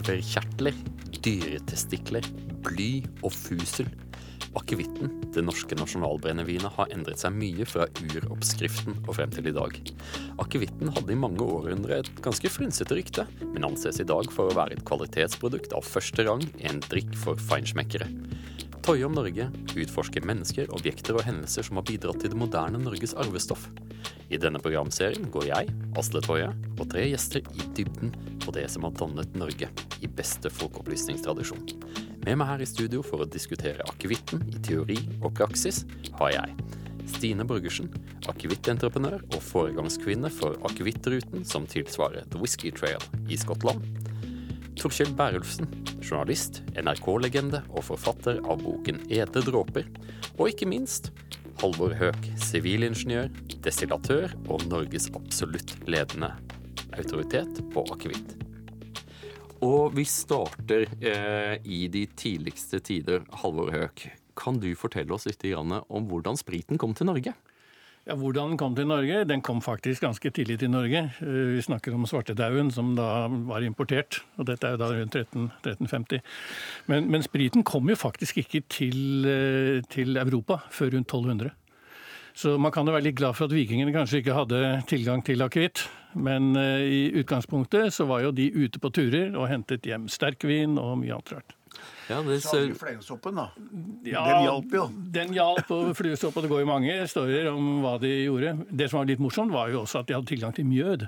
leverkjertler, dyretestikler, bly og fusel. Akevitten, det norske nasjonalbrennevinet, har endret seg mye fra uroppskriften og frem til i dag. Akevitten hadde i mange århundrer et ganske frynsete rykte, men anses i dag for å være et kvalitetsprodukt av første rang, en drikk for feinschmeckere. Toye om Norge utforsker mennesker, objekter og hendelser som har bidratt til det moderne Norges arvestoff. I denne programserien går jeg, Asle Toje, og tre gjester i dybden på det som har dannet Norge i beste folkeopplysningstradisjon. Med meg her i studio for å diskutere akevitten i teori og praksis har jeg Stine Borgersen, akevittentreprenør og foregangskvinne for akevittruten som tilsvarer The Whisky Trail i Skottland. Torkjell Bærulfsen, journalist, NRK-legende og forfatter av boken 'Ete dråper. Og ikke minst Halvor Høek, sivilingeniør, destillatør og Norges absolutt ledende autoritet på akevitt. Og vi starter eh, i de tidligste tider, Halvor Høek. Kan du fortelle oss litt om hvordan spriten kom til Norge? Ja, Hvordan den kom til Norge? Den kom faktisk ganske tidlig til Norge. Eh, vi snakker om svartedauden, som da var importert. og Dette er jo da rundt 13, 1350. Men, men, spriten kom jo faktisk ikke til, eh, til Europa før rundt 1200. Så man kan jo være litt glad for at vikingene kanskje ikke hadde tilgang til akevitt. Men uh, i utgangspunktet så var jo de ute på turer og hentet hjem sterkvin og mye annet rart. Ja, det ser... Fluesoppen, da. Ja, den hjalp jo. Den hjalp, og fluesopp, og det går jo mange historier om hva de gjorde. Det som var litt morsomt, var jo også at de hadde tilgang til mjød.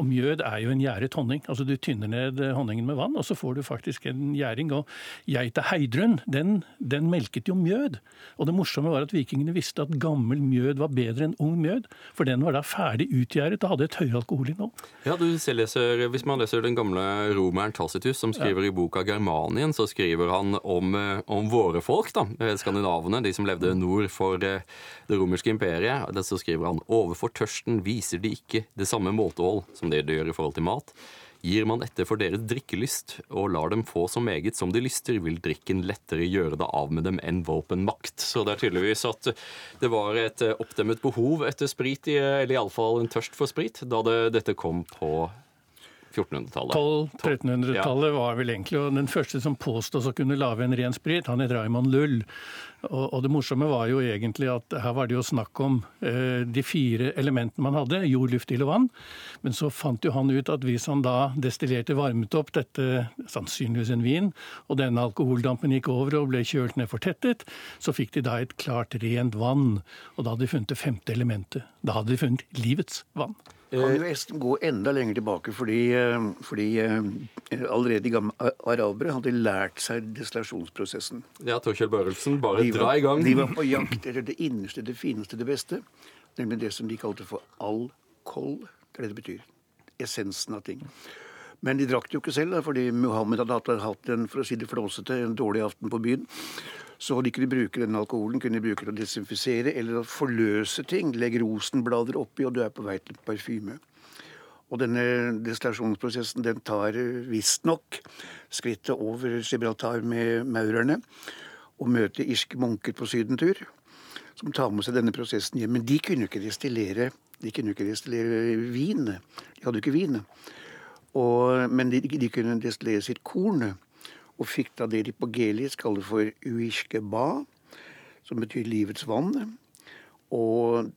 Og mjød er jo en gjæret honning. Altså Du tynner ned honningen med vann, og så får du faktisk en gjæring. Og geita Heidrun, den, den, melket jo mjød. Og det morsomme var at vikingene visste at gammel mjød var bedre enn ung mjød. For den var da ferdig utgjæret og hadde et høyere alkoholinnhold. Ja, du leser, Hvis man leser den gamle romeren Tacitus, som skriver ja. i boka Germanien, så skriver han han om, eh, om, våre folk, da, eh, skandinavene, de som levde nord for eh, det romerske imperiet. Så skriver han overfor tørsten viser de ikke det samme måtehold som det de gjør i forhold til mat. Gir man etter for deres drikkelyst og lar dem få så meget som de lyster, vil drikken lettere gjøre det av med dem enn våpenmakt. Så det er tydeligvis at det var et oppdemmet behov etter sprit, eller iallfall en tørst for sprit, da det, dette kom på 1400-tallet. 1200-1300-tallet ja. var vel egentlig og Den første som påstås å kunne lage en ren sprit, han het Raymond Lull. Og, og, det morsomme var jo egentlig at her var det jo snakk om eh, de fire elementene man hadde, jord, luft, ild og vann. Men så fant jo han ut at hvis han da destillerte, varmet opp dette, sannsynligvis en vin, og denne alkoholdampen gikk over og ble kjølt ned fortettet, så fikk de da et klart, rent vann. Og da hadde de funnet det femte elementet. Da hadde de funnet livets vann kan jo Esten gå enda lenger tilbake, fordi, eh, fordi eh, allerede de gamle arabere hadde lært seg destillasjonsprosessen. Ja, Torkjell Børelsen, bare var, dra i gang. De var på jakt etter det innerste, det fineste, det beste. Nemlig det som de kalte for alkohol. Det er det det betyr. Essensen av ting. Men de drakk det jo ikke selv, fordi Muhammed hadde hatt en for å si det flåsete, en dårlig aften på byen. Så de kunne bruke denne alkoholen kunne de bruke til å desinfisere eller å forløse ting. Legge rosenblader oppi, og du er på vei til parfyme. Og denne destillasjonsprosessen den tar visstnok skrittet over Gibraltar med maurerne og møter irske munker på sydentur, som tar med seg denne prosessen hjem. Men de kunne jo ikke destillere de kunne ikke destillere vin. De hadde jo ikke vin. Og, men de, de, kunne destillere sitt korn, og fikk da det de på gelisk kaller for uishkeba, som betyr livets vann. Og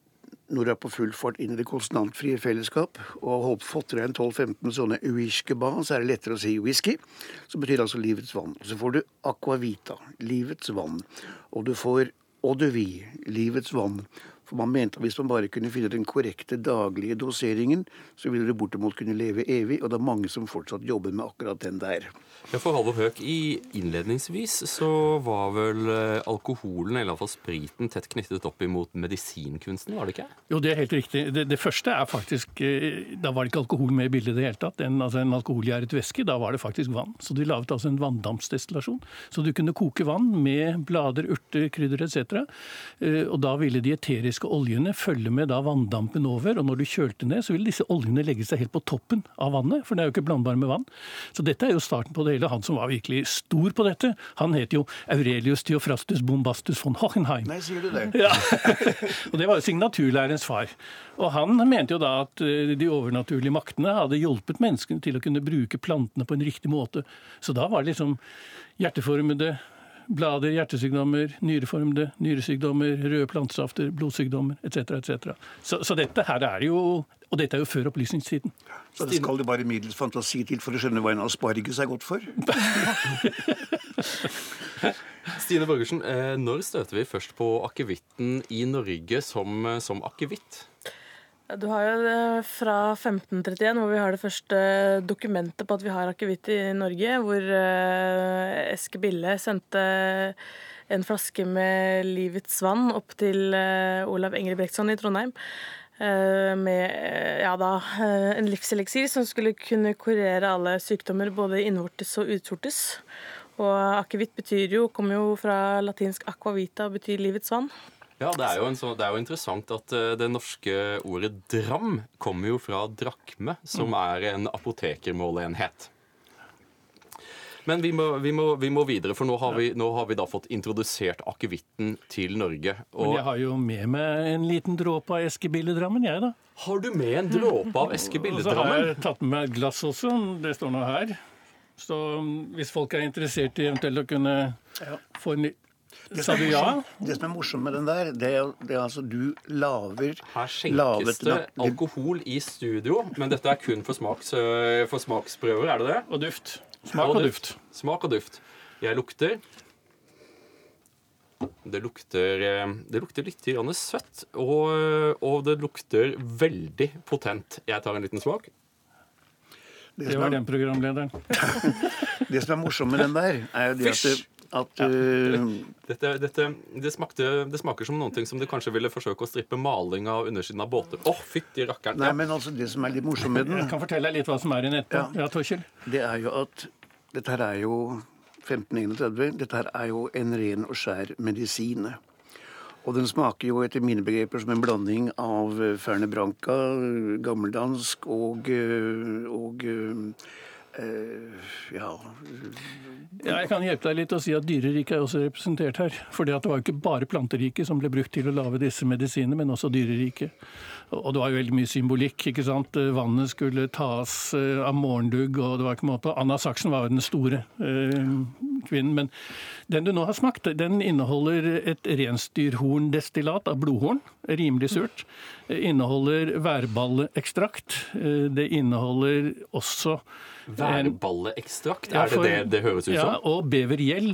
når du er på full fart inn i det konsonantfrie fellesskap og har fått deg en 12-15 sånne uishkeba, så er det lettere å si whisky, som betyr altså livets vann. Så får du aquavita, livets vann. Og du får odevi, livets vann. For man mente at hvis man bare kunne finne den korrekte daglige doseringen, så ville det bortimot kunne leve evig, og det er mange som fortsatt jobber med akkurat den der. Ja, For Halvor Høek, i innledningsvis så var vel eh, alkoholen, eller iallfall spriten, tett knyttet opp imot medisinkunsten, var det ikke? Jo, det er helt riktig. Det, det, første er faktisk eh, Da var det ikke alkohol med i bildet i det hele tatt. En, altså en alkoholgjæret væske, da var det faktisk vann. Så de laget altså en vanndampsdestillasjon. Så du kunne koke vann med blader, urter, krydder etc. Eh, og da ville de eteriske oljene følge med da vanndampen over. og Når du kjølte ned, så ville disse oljene legge seg helt på toppen av vannet, for det er jo ikke blandbar med vann. Så dette er jo starten på det hele. Han som var virkelig stor på dette, han het jo Aurelius Theofrastus Bombastus von Hochenheim. Nei, sier du det? Ja. og Det var jo signaturlærerens far. Og Han mente jo da at eh, de overnaturlige maktene hadde hjulpet menneskene til å kunne bruke plantene på en riktig måte. Så da var det liksom hjerteformede blader, hjertesykdommer, nyreformede nyresykdommer, røde plantesafter, blodsykdommer etc. etc. Så, så dette her er jo Og dette er jo før opplysningstiden. Så det skal det bare middels fantasi til for å skjønne hva en asparges er godt for? Stine Borgersen, eh, når støter vi først på akevitten i Norge som, som akevitt? Du har jo det fra 1531, hvor vi har det første dokumentet på at vi har akevitt i Norge, hvor eh, Eske Bille sendte en flaske med Livets vann opp til Olav Engel Brektsson i Trondheim. Med ja da, en livseliksir som skulle kunne kurere alle sykdommer, både innvortes og utvortes. Og akevitt betyr jo, kommer jo fra latinsk aquavita, og betyr livets vann. Ja, det er, så, det er, jo interessant at det norske ordet dram kommer jo fra drakme, som mm. er en apotekermåleenhet. Men vi må, vi, må, vi må, videre, for nå har, vi, nå har vi da fått introdusert akevitten til Norge. Og... Men jeg har jo med meg en liten dråpe av Eskebilledrammen, jeg, da. Har du med en dråpe av Eskebilledrammen? Og så har jeg tatt med meg et glass også. Det står nå her. Så um, hvis folk er interessert i eventuelt å kunne få en Sa du ja? Det som er morsomt med den der, det er, det er altså du laver Her skjenkes det alkohol i studio, men dette er kun for, smaks, øh, for smaksprøver, er det det? Og duft. Smak og, og duft. Smak og duft. Jeg lukter det lukter, eh, det lukter litt søtt, og, og, det lukter veldig potent. Jeg tar en liten smak. Det, det var den programlederen. det som er morsomt med den der, er jo det at, at ja. uh, dette, dette, det, smakte, det, smaker som noe som du kanskje ville forsøke å strippe maling av undersiden av båter. Åh, oh, fytti rakkeren. Nei, men altså, det som er litt morsomt med den Jeg kan fortelle deg litt hva som er i nettet. Ja. ja, Torkjell? Det er jo at dette her er jo 1531. Dette her er jo en ren og skjær medisin. Og den smaker jo etter mine begreper som en blanding av Ferne Branca, gammeldansk og, og Uh, ja. ja. Jeg kan hjelpe deg litt og si at dyreriket er også representert her. For det var jo ikke bare planteriket som ble brukt til å lage disse medisinene, men også dyreriket. Og det var jo veldig mye symbolikk. ikke sant? Vannet skulle tas eh, av morgendugg, og det var ikke måte Anna Saksen var jo den store uh, kvinnen. Men den du nå har smakt, den inneholder et reinsdyrhorndestillat av blodhorn. Rimelig surt. Inneholder værballeekstrakt. Det inneholder også Værballeekstrakt, er det det det høres ut som? Ja, og bevergjell.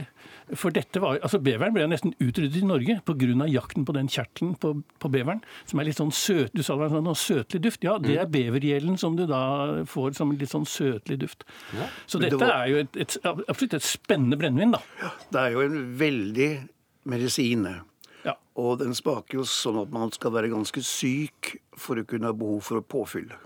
For dette var, altså Beveren ble nesten utryddet i Norge pga. jakten på den kjertelen på, på, beveren, som er litt sånn søt, du sa det var en sånn søtlig duft. Ja, det er mm. bevergjelden som du da får som litt sånn søtlig duft. Ja. Så dette det var... er jo et, et, absolutt et spennende brennevin, da. Ja, det er jo en veldig medisin. Ja. Og den smaker jo sånn at man skal være ganske syk for å kunne ha behov for å påfylle.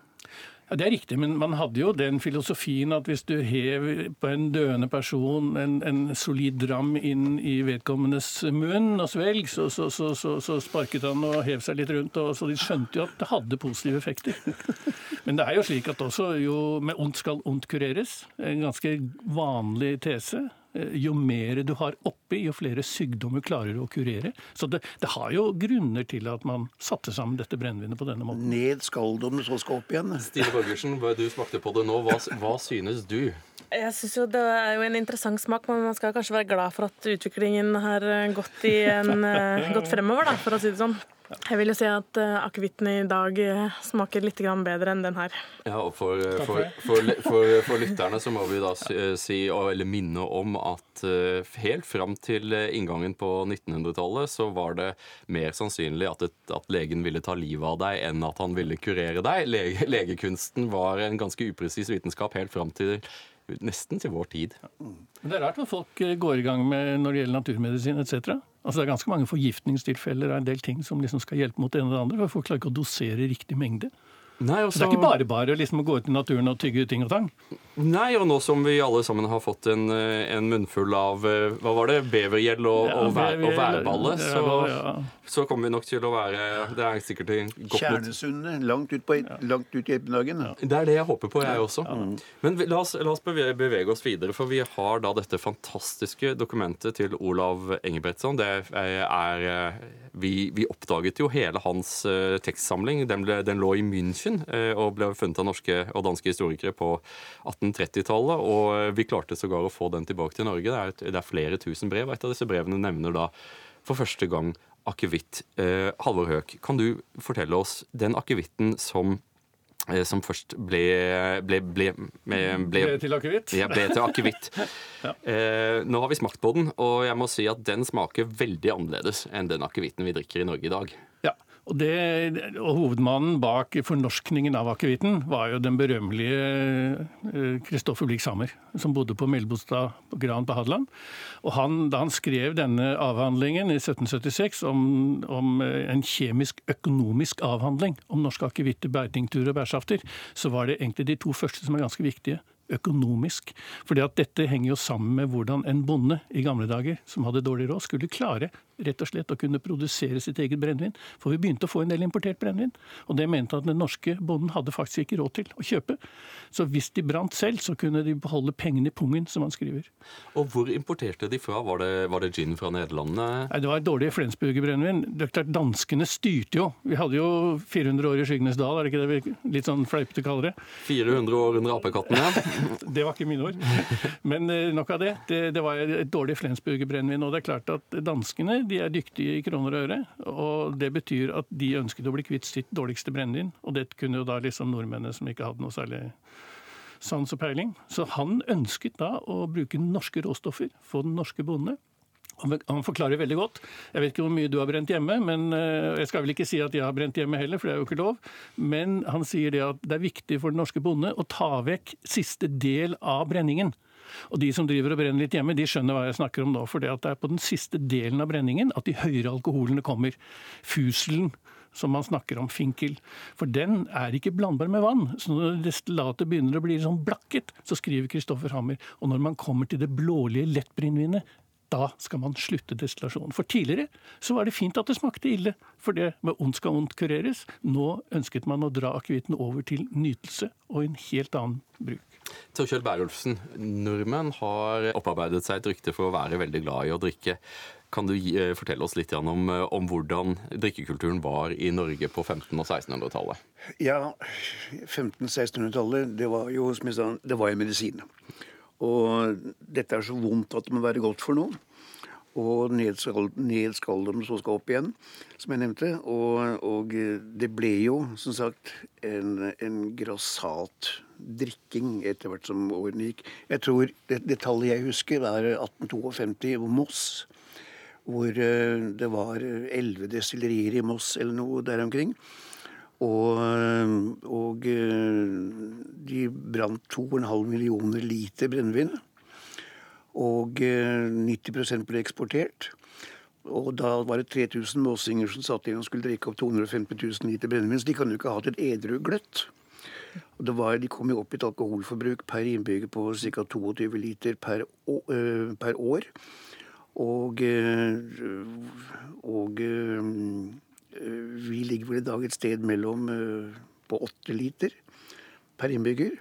Ja, Det er riktig, men man hadde jo den filosofien at hvis du hev på en døende person en, en solid dram inn i vedkommendes munn og svelg, så, så, så, så, sparket han og hev seg litt rundt. Og, så de skjønte jo at det hadde positive effekter. Men det er jo slik at også jo med ondt skal ondt kureres. En ganske vanlig tese. Eh, jo mer du har oppi, jo flere sykdommer klarer du å kurere. Så det, det, har jo grunner til at man satte sammen dette brennevinet på denne måten. Ned skal de, så skal opp igjen. Stine Borgersen, du smakte på det nå. Hva, hva synes du? Jeg synes jo Det er jo en interessant smak, men man skal kanskje være glad for at utviklingen har gått, en, eh, gått fremover, da, for å si det sånn. Jeg vil jo si at uh, akevitten i dag smaker litt bedre enn den her. Ja, og for, for, for, for, lytterne så må vi da si, eller minne om at helt fram til inngangen på 1900-tallet så var det mer sannsynlig at, et, at, legen ville ta livet av deg enn at han ville kurere deg. Lege, legekunsten var en ganske upresis vitenskap helt fram til nesten til vår tid. Det er rart hva folk går i gang med når det gjelder naturmedisin etc. Altså Det er ganske mange forgiftningstilfeller av en del ting som liksom skal hjelpe mot det ene og det andre. for Folk klarer ikke å dosere riktig mengde. Nei, Så det er ikke bare bare liksom å gå ut i naturen og tygge ting og tang. Nei, og nå som vi alle sammen har fått en, eh, en munnfull av eh, hva var det, bevergjell og, Ja, og, vær, og værballe, så, ja. så kommer vi nok til å være Det er sikkert godt Kjernesundet, langt ut, på, langt ut i ettermiddagen. Det er det jeg håper på, jeg også. Men vi- la oss, la oss bevege, bevege oss videre, for vi har da dette fantastiske dokumentet til Olav Engebrettsson. Det er, er vi, vi oppdaget jo hele hans eh, tekstsamling. Den, ble, den lå i München eh, og ble funnet av norske og danske historikere på 1830-tallet. Og vi klarte sågar å få den tilbake til Norge. Det er, et- det er flere tusen brev. og Et av disse brevene nevner da for første gang akevitt. Eh, Halvor Høek, kan du fortelle oss den akevitten som eh, som først ble ble, ble, ble, ble, til akevitt. ja, ble til akevitt. eh, nå har vi smakt på den, og jeg må si at den smaker veldig annerledes enn den akevitten vi drikker i Norge i dag. Og, det, og Hovedmannen bak fornorskningen av akevitten var jo den berømmelige Kristoffer Blix Sammer, som bodde på Melbostad Gran på Hadeland. Og han, Da han skrev denne avhandlingen i 1776 om, om eh, en kjemisk-økonomisk avhandling om norske akevitter, beitingturer og bærsafter, så var det egentlig de to første som er ganske viktige økonomisk. Fordi at dette henger jo sammen med hvordan en bonde i gamle dager, som hadde dårlig råd, skulle klare rett og slett å kunne produsere sitt eget brennevin. For vi begynte å få en del importert brennevin. Og det mente at den norske bonden hadde faktisk ikke råd til å kjøpe. Så hvis de brant selv, så kunne de beholde pengene i pungen, som han skriver. Og hvor importerte de fra? Var det, var det gin fra Nederlandene? Nei, Det var dårlig Flensburger-brennevin. Er Danskene styrte jo. Vi hadde jo 400 år i skyggenes dal, er det ikke det vi litt sånn fleipete kaller det? 400 år under apekattene? Det var ikke mine ord. Men eh, nok av det. Det, det var et dårlig Flensburger-brennevin. Og det er klart at danskene de er dyktige i kroner og øre. Og det betyr at de ønsket å bli kvitt sitt dårligste brennevin. Og det kunne jo da liksom nordmennene som ikke hadde noe særlig sans og peiling. Så han ønsket da å bruke norske råstoffer, få den norske bonde. Han forklarer veldig godt. Jeg vet ikke hvor mye du har brent hjemme, men eh, jeg skal vel ikke si at jeg har brent hjemme heller, for det er jo ikke lov. Men han sier det at det er viktig for den norske bonde å ta vekk siste del av brenningen. Og de som driver og brenner litt hjemme, de skjønner hva jeg snakker om nå. For det er på den siste delen av brenningen at de høyere alkoholene kommer. Fuselen som man snakker om, finkel. For den er ikke blandbar med vann. Så når destillatet begynner å bli sånn blakket, så skriver Kristoffer Hammer. Og når man kommer til det blålige lettbrennevinet, da skal man slutte destillasjonen. For tidligere så var det fint at det smakte ille, for det med ondt skal ondt kureres. Nå ønsket man å dra akevitten over til nytelse og en helt annen bruk. Torkjell Berulfsen, nordmenn har opparbeidet seg et rykte for å være veldig glad i å drikke. Kan du eh, fortelle oss litt om, eh, om hvordan drikkekulturen var i Norge på 1500- og 1600-tallet? Ja, 1500-1600-tallet, det var jo som jeg sa, det var en medisin. Og dette er så vondt at det må være godt for noen. Og ned skal, ned skal så skal opp igjen, som jeg nevnte. Og, og det ble jo, som sagt, en, en grassat drikking etter hvert som årene gikk. Jeg tror det, det tallet jeg husker, er 1852 på Moss. Hvor eh, det var elleve destillerier i Moss eller noe der omkring. Og, og eh, de brant 2,5 millioner liter brennevin. Og eh, 90% ble eksportert. Og da var det 3000 måsinger som satt igjen og skulle drikke opp 250 000 liter brennevin. Så de kan jo ikke ha hatt et edru gløtt. Og var, de kom jo opp i et alkoholforbruk per innbygger på ca. 22 liter per, øh, per år. Og, øh, og vi ligger vel i dag et sted mellom på 8 liter per innbygger.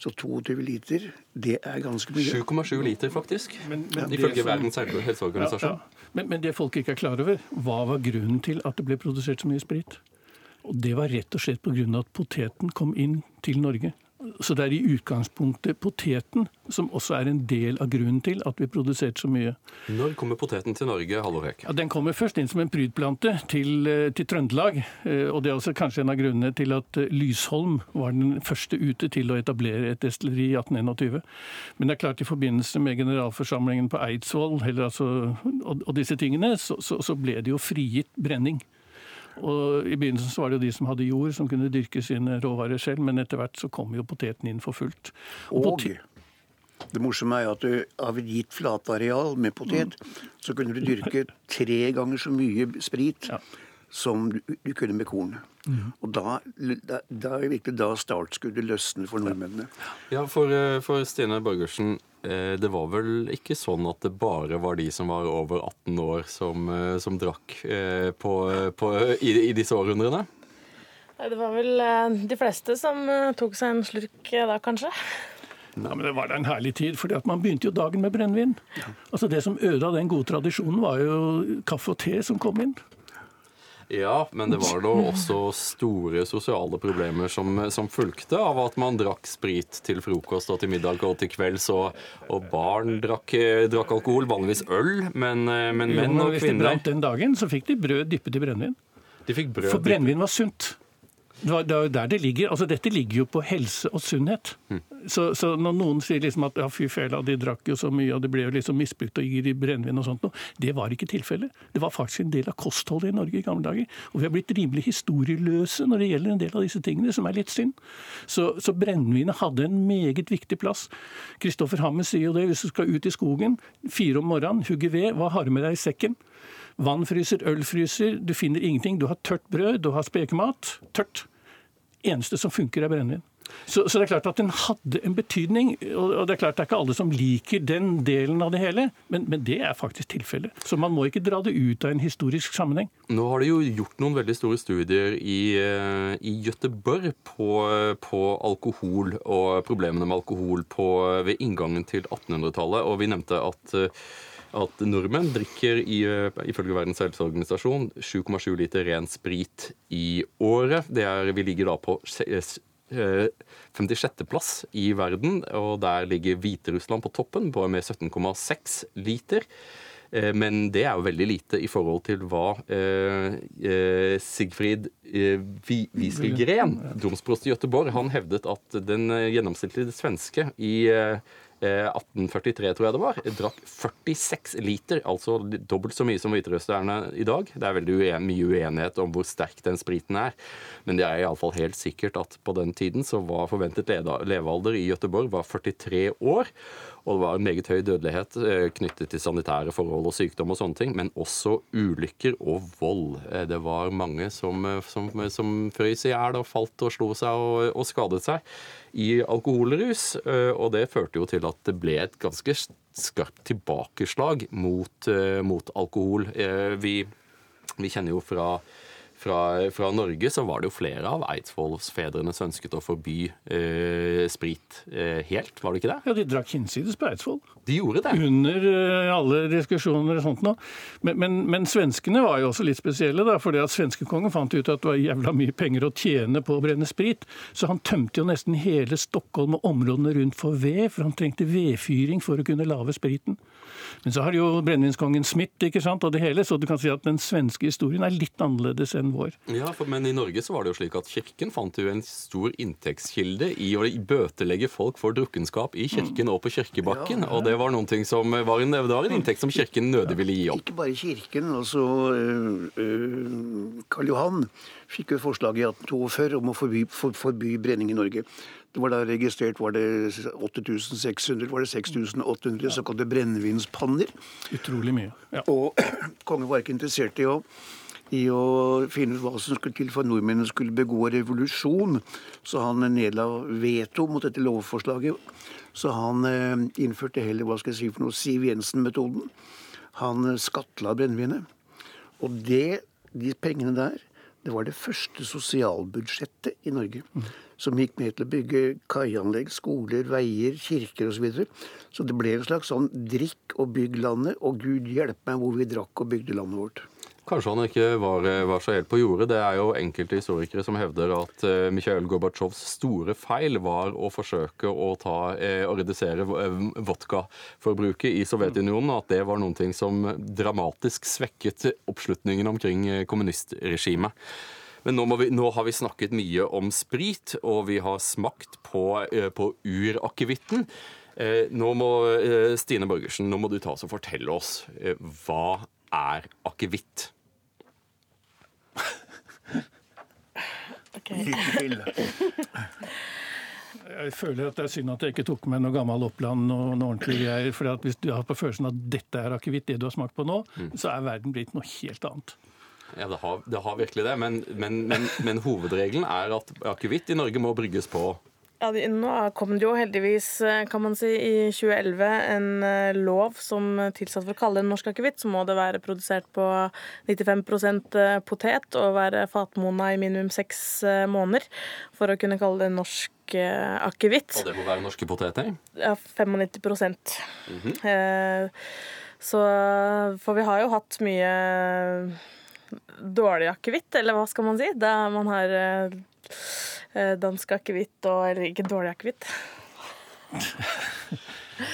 Så 22 liter, det er ganske mye. 7,7 liter, faktisk. Men- men Ifølge Verdens helseorganisasjon. Ja, ja. Men, men det folk ikke er klar over, hva var grunnen til at det ble produsert så mye sprit? Og det var rett og slett pga. at poteten kom inn til Norge. Så det er i utgangspunktet poteten som også er en del av grunnen til at vi produserte så mye. Når kommer poteten til Norge, Halvor Hek? Ja, Den kommer først inn som en prydplante til, eh, til Trøndelag. eh, Og det er også kanskje en av grunnene til at eh, Lysholm var den første ute til å etablere et destilleri i 1821. Men det er klart i forbindelse med generalforsamlingen på Eidsvoll eller altså, og, og disse tingene, så, så, så ble det jo frigitt brenning. Og I begynnelsen så var det jo de som hadde jord, som kunne dyrke sine råvarer selv, men etter hvert så kom jo poteten inn for fullt. Og og det morsomme er jo at du, av et gitt flatareal med potet, så kunne du dyrke tre ganger så mye sprit Ja. Som du, du kunne med korn. Og da, da, da er virkelig da startskuddet løsner for nordmennene. Ja, for, eh, for Stine Borgersen, eh, det var vel ikke sånn at det bare var de som var over 18 år som, eh, som drakk på, på, i, i disse århundrene? Det var vel de fleste som tok seg en slurk da, kanskje. Nei, men Det var da en herlig tid, fordi at man begynte jo dagen med brennevin. Altså Det som ødela den gode tradisjonen, var jo kaffe og te som kom inn. Ja, men det var da også store sosiale problemer som, som fulgte av at man drakk sprit til frokost og til middag og til kvelds, og, og barn drakk, drakk alkohol, vanligvis øl, men, eh, men menn og og hvis de brant den dagen, så fikk de brød dyppet i brennevin. For brennevin var sunt. Det, er jo der det ligger. Altså Dette ligger jo på helse og sunnhet. Så, så når noen sier liksom at ja, fy fela, de drakk jo så mye, og det ble jo liksom misbrukt og gir i brennevin og sånt noe, det var ikke tilfellet. Det var faktisk en del av kostholdet i Norge i gamle dager. Og vi har blitt rimelig historieløse når det gjelder en del av disse tingene, som er litt synd. Så, så brennevinet hadde en meget viktig plass. Kristoffer Hammer sier jo det, hvis du skal ut i skogen fire om morgenen, hugge ved, hva har du med deg i sekken? Vannfryser, ølfryser, du finner ingenting. Du har tørt brød, du har spekemat. Tørt. Eneste som funker, er brennevin. Så, så det er klart at den hadde en betydning. Og det er klart det er ikke alle som liker den delen av det hele, men, men det er faktisk tilfellet. Så man må ikke dra det ut av en historisk sammenheng. Nå har de jo gjort noen veldig store studier i, eh, i Gøteborg på, på alkohol og problemene med alkohol på, ved inngangen til 1800-tallet. Og vi nevnte at, eh, at nordmenn drikker i, eh, ifølge Verdens helseorganisasjon 7,7 liter ren sprit i året. Det er, vi ligger da på eh, 56.-plass i verden, og der ligger Hviterussland på toppen på med 17,6 liter. Eh, Men det er jo veldig lite i forhold til hva eh, eh, Sigfrid eh, Wieselgren, domsprost i Göteborg, han hevdet at den eh, gjennomsnittlige svenske i eh, eh, 1843, tror jeg det var, drakk 46 liter, altså dobbelt så mye som hviterusserne i dag. Det er veldig uen mye uenighet om hvor sterk den spriten er, men det er iallfall helt sikkert at på den tiden så var forventet levealder i Gøteborg var 43 år. Og det var en meget høy dødelighet eh, knyttet til sanitære forhold og sykdom og sånne ting, men også ulykker og vold. Eh, Det var mange som, eh, som, som frøys i hjel og falt og slo seg og, og skadet seg i alkoholrus. Og det førte jo til at det ble et ganske skarpt tilbakeslag mot, mot alkohol. Vi, vi kjenner jo fra fra, fra Norge så var det jo flere av Eidsvollsfedrene som ønsket å forby eh, sprit eh, helt, var det ikke det? Ja, de drakk hinsides på Eidsvoll. De gjorde det. under eh, alle diskusjoner og sånt nå. Men, men, men svenskene var jo også litt spesielle, da, fordi at svenskekongen fant ut at det var jævla mye penger å tjene på å brenne sprit. Så han tømte jo nesten hele Stockholm og områdene rundt for ved, for han trengte vedfyring for å kunne lage spriten. Men så har jo brennevinskongen Smith ikke sant, og det hele, så du kan si at den svenske historien er litt annerledes enn vår. Ja, for, Men i Norge så var det jo slik at kirken fant jo en stor inntektskilde i å bøtelegge folk for drukkenskap i kirken og på kirkebakken. Og det var noen ting som var en, det var en inntekt som kirken nødig ville gi opp. Ikke bare kirken. altså øh, øh, Karl Johan fikk jo forslag i 1842 om å forby, for, forby brenning i Norge. Det var da registrert var det 8600, var det 6800 såkalte brennevinspanner. Utrolig mye. Ja. Og kongen var ikke interessert i å, i å finne ut hva som skulle til for at nordmennene skulle begå revolusjon. Så han nedla veto mot dette lovforslaget. Så han eh, innførte heller hva skal jeg si for noe, Siv Jensen-metoden. Han eh, skattla brennevinet. Og det, de pengene der, det var det første sosialbudsjettet i Norge. Som gikk med til å bygge kaianlegg, skoler, veier, kirker osv. Så, videre. så det ble en slags sånn drikk og bygg landet, og Gud hjelpe meg hvor vi drakk og bygde landet vårt. Kanskje han ikke var, var så helt på jordet. Det er jo enkelte historikere som hevder at uh, Mikhail Gorbatsjovs store feil var å forsøke å, ta, uh, å redusere eh, vodkaforbruket i Sovjetunionen. At det var noen ting som dramatisk svekket oppslutningen omkring eh, kommunistregimet. Men nå, vi, nå har vi snakket mye om sprit, og vi har smakt på, uh, på urakevitten. Eh, Nå må eh, Stine Borgersen, nå må du ta oss og fortelle oss eh, hva er akevitt? Jeg føler at det er synd at jeg ikke tok med noe gammel Oppland og noe ordentlig greier. For hvis du har på følelsen at dette er akevitt, det du har smakt på nå, så er verden blitt noe helt annet. Ja, det har, det har virkelig det. Men, men, men, men hovedregelen er at akevitt i Norge må brygges på ja, Nå kom det jo heldigvis, eh, kan man si, i 2011 en eh, lov som tilsatte for å kalle det norsk akevitt, så må det være produsert på 95 eh, potet og være fatmona i minimum seks måneder for å kunne kalle det norsk akevitt. Og det må være norske poteter? Ja, 95 mm -hmm. eh, Så For vi har jo hatt mye dårlig akevitt, eller hva skal man si? Der man har dansk akevitt og Eller ikke dårlig akevitt.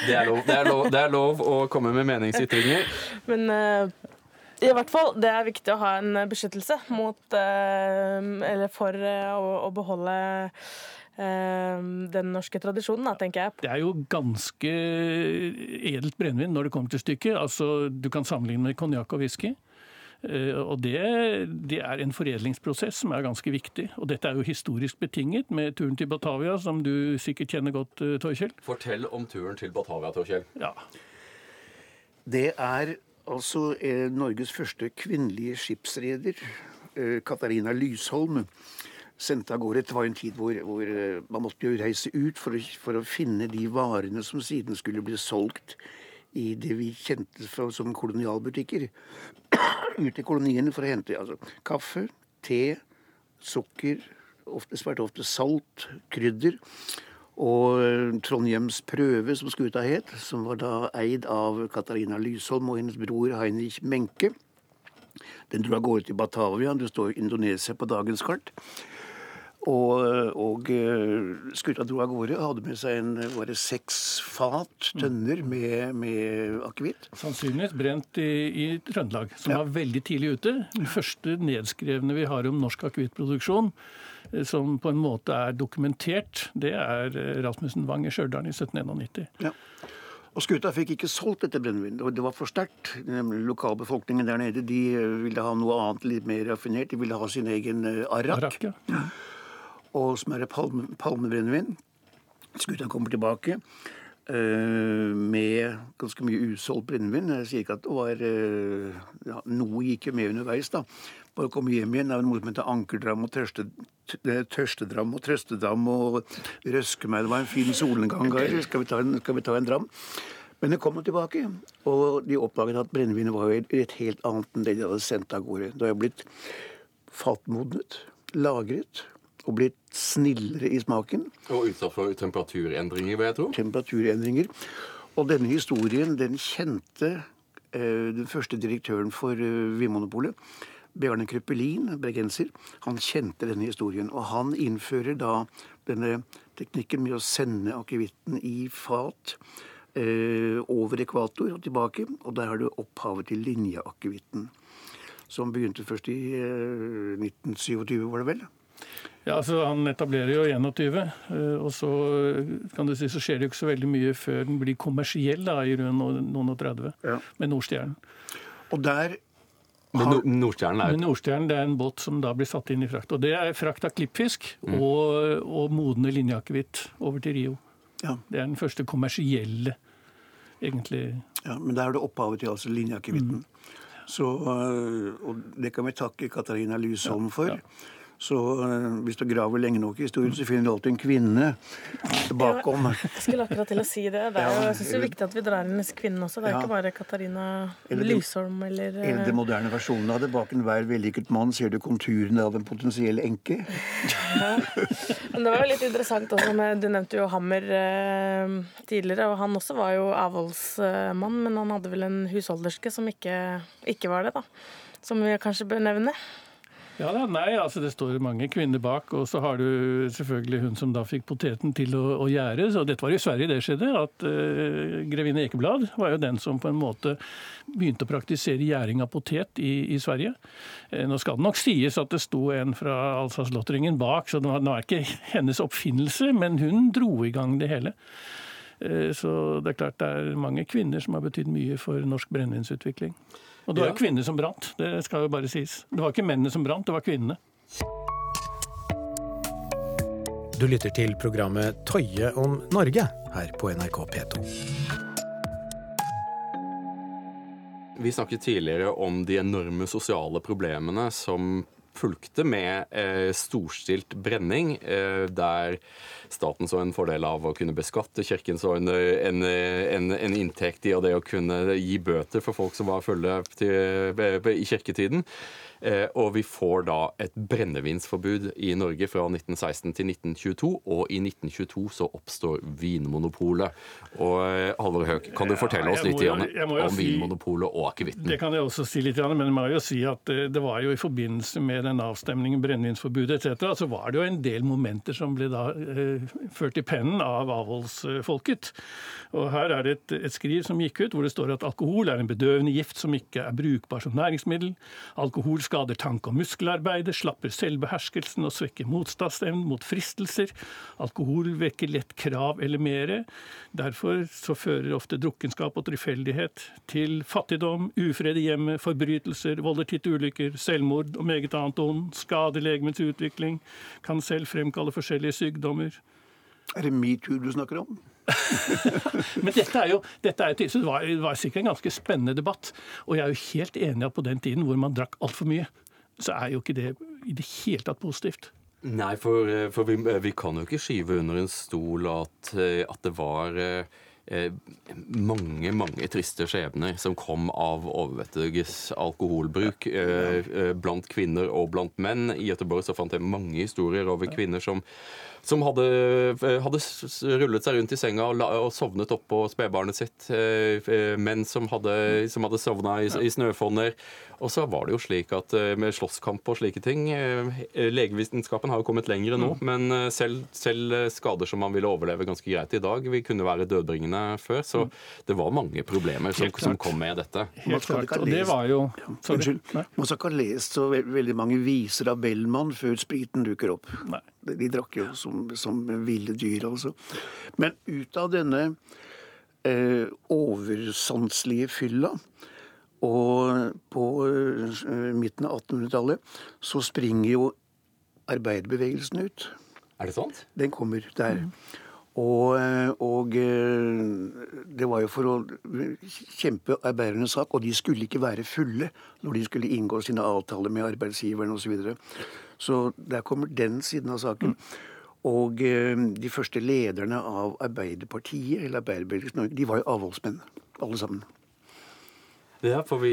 Det, det, det, er lov å komme med meningsytringer. Men uh, i hvert fall, det er viktig å ha en beskyttelse mot uh, Eller for uh, å, å, beholde den norske tradisjonen, da, tenker jeg. Det er jo ganske edelt brennevin når det kommer til stykket. Altså, du kan sammenligne med konjakk og whisky. Eh, og det, det, er en foredlingsprosess som er ganske viktig. Og dette er jo historisk betinget med turen til Batavia, som du sikkert kjenner godt, eh, Torkjell. Fortell om turen til Batavia, Torkjell. Ja. Det er altså eh, Norges første kvinnelige skipsreder, Katarina Lysholm, sendte av gårde. Det var en tid hvor, hvor man måtte jo reise ut for å, for å finne de varene som siden skulle bli solgt i det vi kjente som kolonialbutikker. Ut i koloniene for å hente altså, kaffe, te, sukker, ofte, svært ofte salt, krydder. Og Trondheims Trondhjems Prøve, som skuta het, som var da eid av Katarina Lysholm og hennes bror Heinrich Menke. Den dro av gårde til Batavia. Det står Indonesia på dagens kart. Og, og eh, skuta dro av gårde. Hadde med seg en, var det seks fat, tønner, med, med akevitt. Sannsynligvis brent i, i Trøndelag, som ja. var veldig tidlig ute. Den første nedskrevne vi har om norsk akevittproduksjon, eh, som på en måte er dokumentert, det er eh, Rasmussen Wang i Stjørdal i 1791. Ja. Og Skuta fikk ikke solgt dette brennevinet. Det var for sterkt. Lokalbefolkningen der nede de ville ha noe annet, litt mer raffinert. De ville ha sin egen arak. arak ja og er palme, palmebrennevin. Skuta kommer tilbake uh, med ganske mye usolgt brennevin. Jeg sier ikke at det var uh, ja, Noe gikk jo med underveis, da. Bare å komme hjem igjen. Er noe som heter ankerdram og tørste, tørstedram og trøstedam og røske meg. Det var en fin solnedgang Geir, Skal skal vi ta en dram? Men det kom tilbake, og de oppdaget at brennevinet var jo et helt annet enn det de hadde sendt av gårde. Det har blitt fatmodnet, lagret og blitt snillere i smaken. Og utsatt for temperaturendringer, vil jeg tro. Temperaturendringer. Og denne historien, den kjente eh, den første direktøren for eh, Vinmonopolet. Bjarne Krøppelin, bergenser, han kjente denne historien. Og han innfører da denne teknikken med å sende akevitten i fat eh, over ekvator og tilbake. Og der har du opphavet til linjeakevitten. Som begynte først i eh, 1927, var det vel? Ja, altså Han etablerer jo 21, eh, og så kan du si, så skjer det jo ikke så veldig mye før den blir kommersiell da, i rundt noen og 30 ja. med Nordstjernen. Og der men Nordstjernen er Nordstjernen det er en båt som da blir satt inn i frakt. Og Det er frakt av klippfisk mm. og, og modne linjeakevitt over til Rio. Ja. Det er den første kommersielle, egentlig. Ja, Men der er det opphavet til altså linjeakevitten. Mm. Så, øh, og det kan vi takke Katarina Lysholm for. Ja, ja. Så uh, hvis du graver lenge nok i historien, så finner du alltid en kvinne bakom. Ja, jeg skulle akkurat til å si det. det er jo, jeg synes det er viktig at vi drar inn disse kvinnene også. Det er ja. ikke bare Katarina eller Lysholm eller Eller den moderne versjonen av det. Bak enhver vellykket mann ser du konturene av en potensiell enke. Ja. Men det var jo litt interessant også med Du nevnte jo Hammer eh, tidligere, og han også var jo avholdsmann, men han hadde vel en husholderske som ikke, ikke var det, da. Som vi kanskje bør nevne. Ja, nei, altså Det står mange kvinner bak, og så har du selvfølgelig hun som da fikk poteten til å, å gjære. Så dette var i Sverige det skjedde. at uh, Grevinne Ekeblad var jo den som på en måte begynte å praktisere gjæring av potet i, i Sverige. Uh, nå skal det nok sies at det sto en fra Alsace-Lotteringen bak, så det var, det var ikke hennes oppfinnelse, men hun dro i gang det hele. Uh, så det er klart det er mange kvinner som har betydd mye for norsk brennevinsutvikling. Og det var jo kvinner som brant, det skal jo bare sies. Det var ikke mennene som brant, det var kvinnene. Du lytter til programmet Tøye om Norge her på NRK P2. Vi snakket tidligere om de enorme sosiale problemene som fulgte med eh, storstilt brenning, eh, der staten så en fordel av å kunne beskatte, kirken så en, en, en, en inntekt i og det å kunne gi bøter for folk som var fulle til, i kirketiden. Eh, og vi får da et brennevinsforbud i Norge fra 1916 til 1922, og i 1922 så oppstår Vinmonopolet. Og eh, Halvor Høek, kan du fortelle oss litt om si, Vinmonopolet og akevitten? Det kan jeg også si litt, men jeg må jo si at eh, det var jo i forbindelse med den avstemningen, brennevinsforbudet etc., så var det jo en del momenter som ble da ført i pennen av avholdsfolket. Og her er det et, et skriv som gikk ut hvor det står at alkohol er en bedøvende gift som ikke er brukbar som næringsmiddel. Alkohol skader tanke- og muskelarbeidet, slapper selvbeherskelsen og svekker motstandsevnen mot fristelser. Alkohol vekker lett krav eller mere. Derfor så fører ofte drukkenskap og tilfeldighet til fattigdom, ufred i hjemmet, forbrytelser, volder til ulykker, selvmord og meget annet ond. Skader legemets utvikling, kan selv fremkalle forskjellige sykdommer. Er det metoo du snakker om? Men dette er jo, dette er, det var, det var sikkert en ganske spennende debatt. Og jeg er jo helt enig at på den tiden hvor man drakk altfor mye, så er jo ikke det i det hele tatt positivt. Nei, for, for vi, vi, kan jo ikke skyve under en stol at, at det var eh, mange, mange triste skjebner som kom av overvettiges alkoholbruk eh, eh, blant kvinner og blant menn. I Göteborg så fant jeg mange historier over kvinner som som hadde, eh, hadde, rullet seg rundt i senga og, og sovnet oppå spedbarnet sitt. Eh, eh, menn som hadde, som hadde sovna i, i snøfonner. Og så var det jo slik at med slåsskamp og slike ting Legevitenskapen har jo kommet lenger nå, mm. men selv, selv, skader som man ville overleve ganske greit i dag, vi kunne være dødbringende før. Så mm. det var mange problemer som, som kom med dette. Helt klart, og det var jo Unnskyld. Man skal ikke ha lest så veldig mange viser av Bellman før spriten dukker opp. Nei. De drakk jo som, som ville dyr, altså. Men ut av denne eh, oversanselige fylla og på eh, midten av 1800-tallet så springer jo arbeiderbevegelsen ut. Er det sant? Den kommer der. Mm. Og, eh, og, eh, det var jo for å kjempe arbeidernes sak, og de skulle ikke være fulle når de skulle inngå sine avtaler med arbeidsgiveren osv. Så, videre. Så der kommer den siden av saken. Og eh, de første lederne av Arbeiderpartiet, eller Arbeiderbevegelsen Norge, de var jo avholdsmenn, alle sammen. Ja, for vi,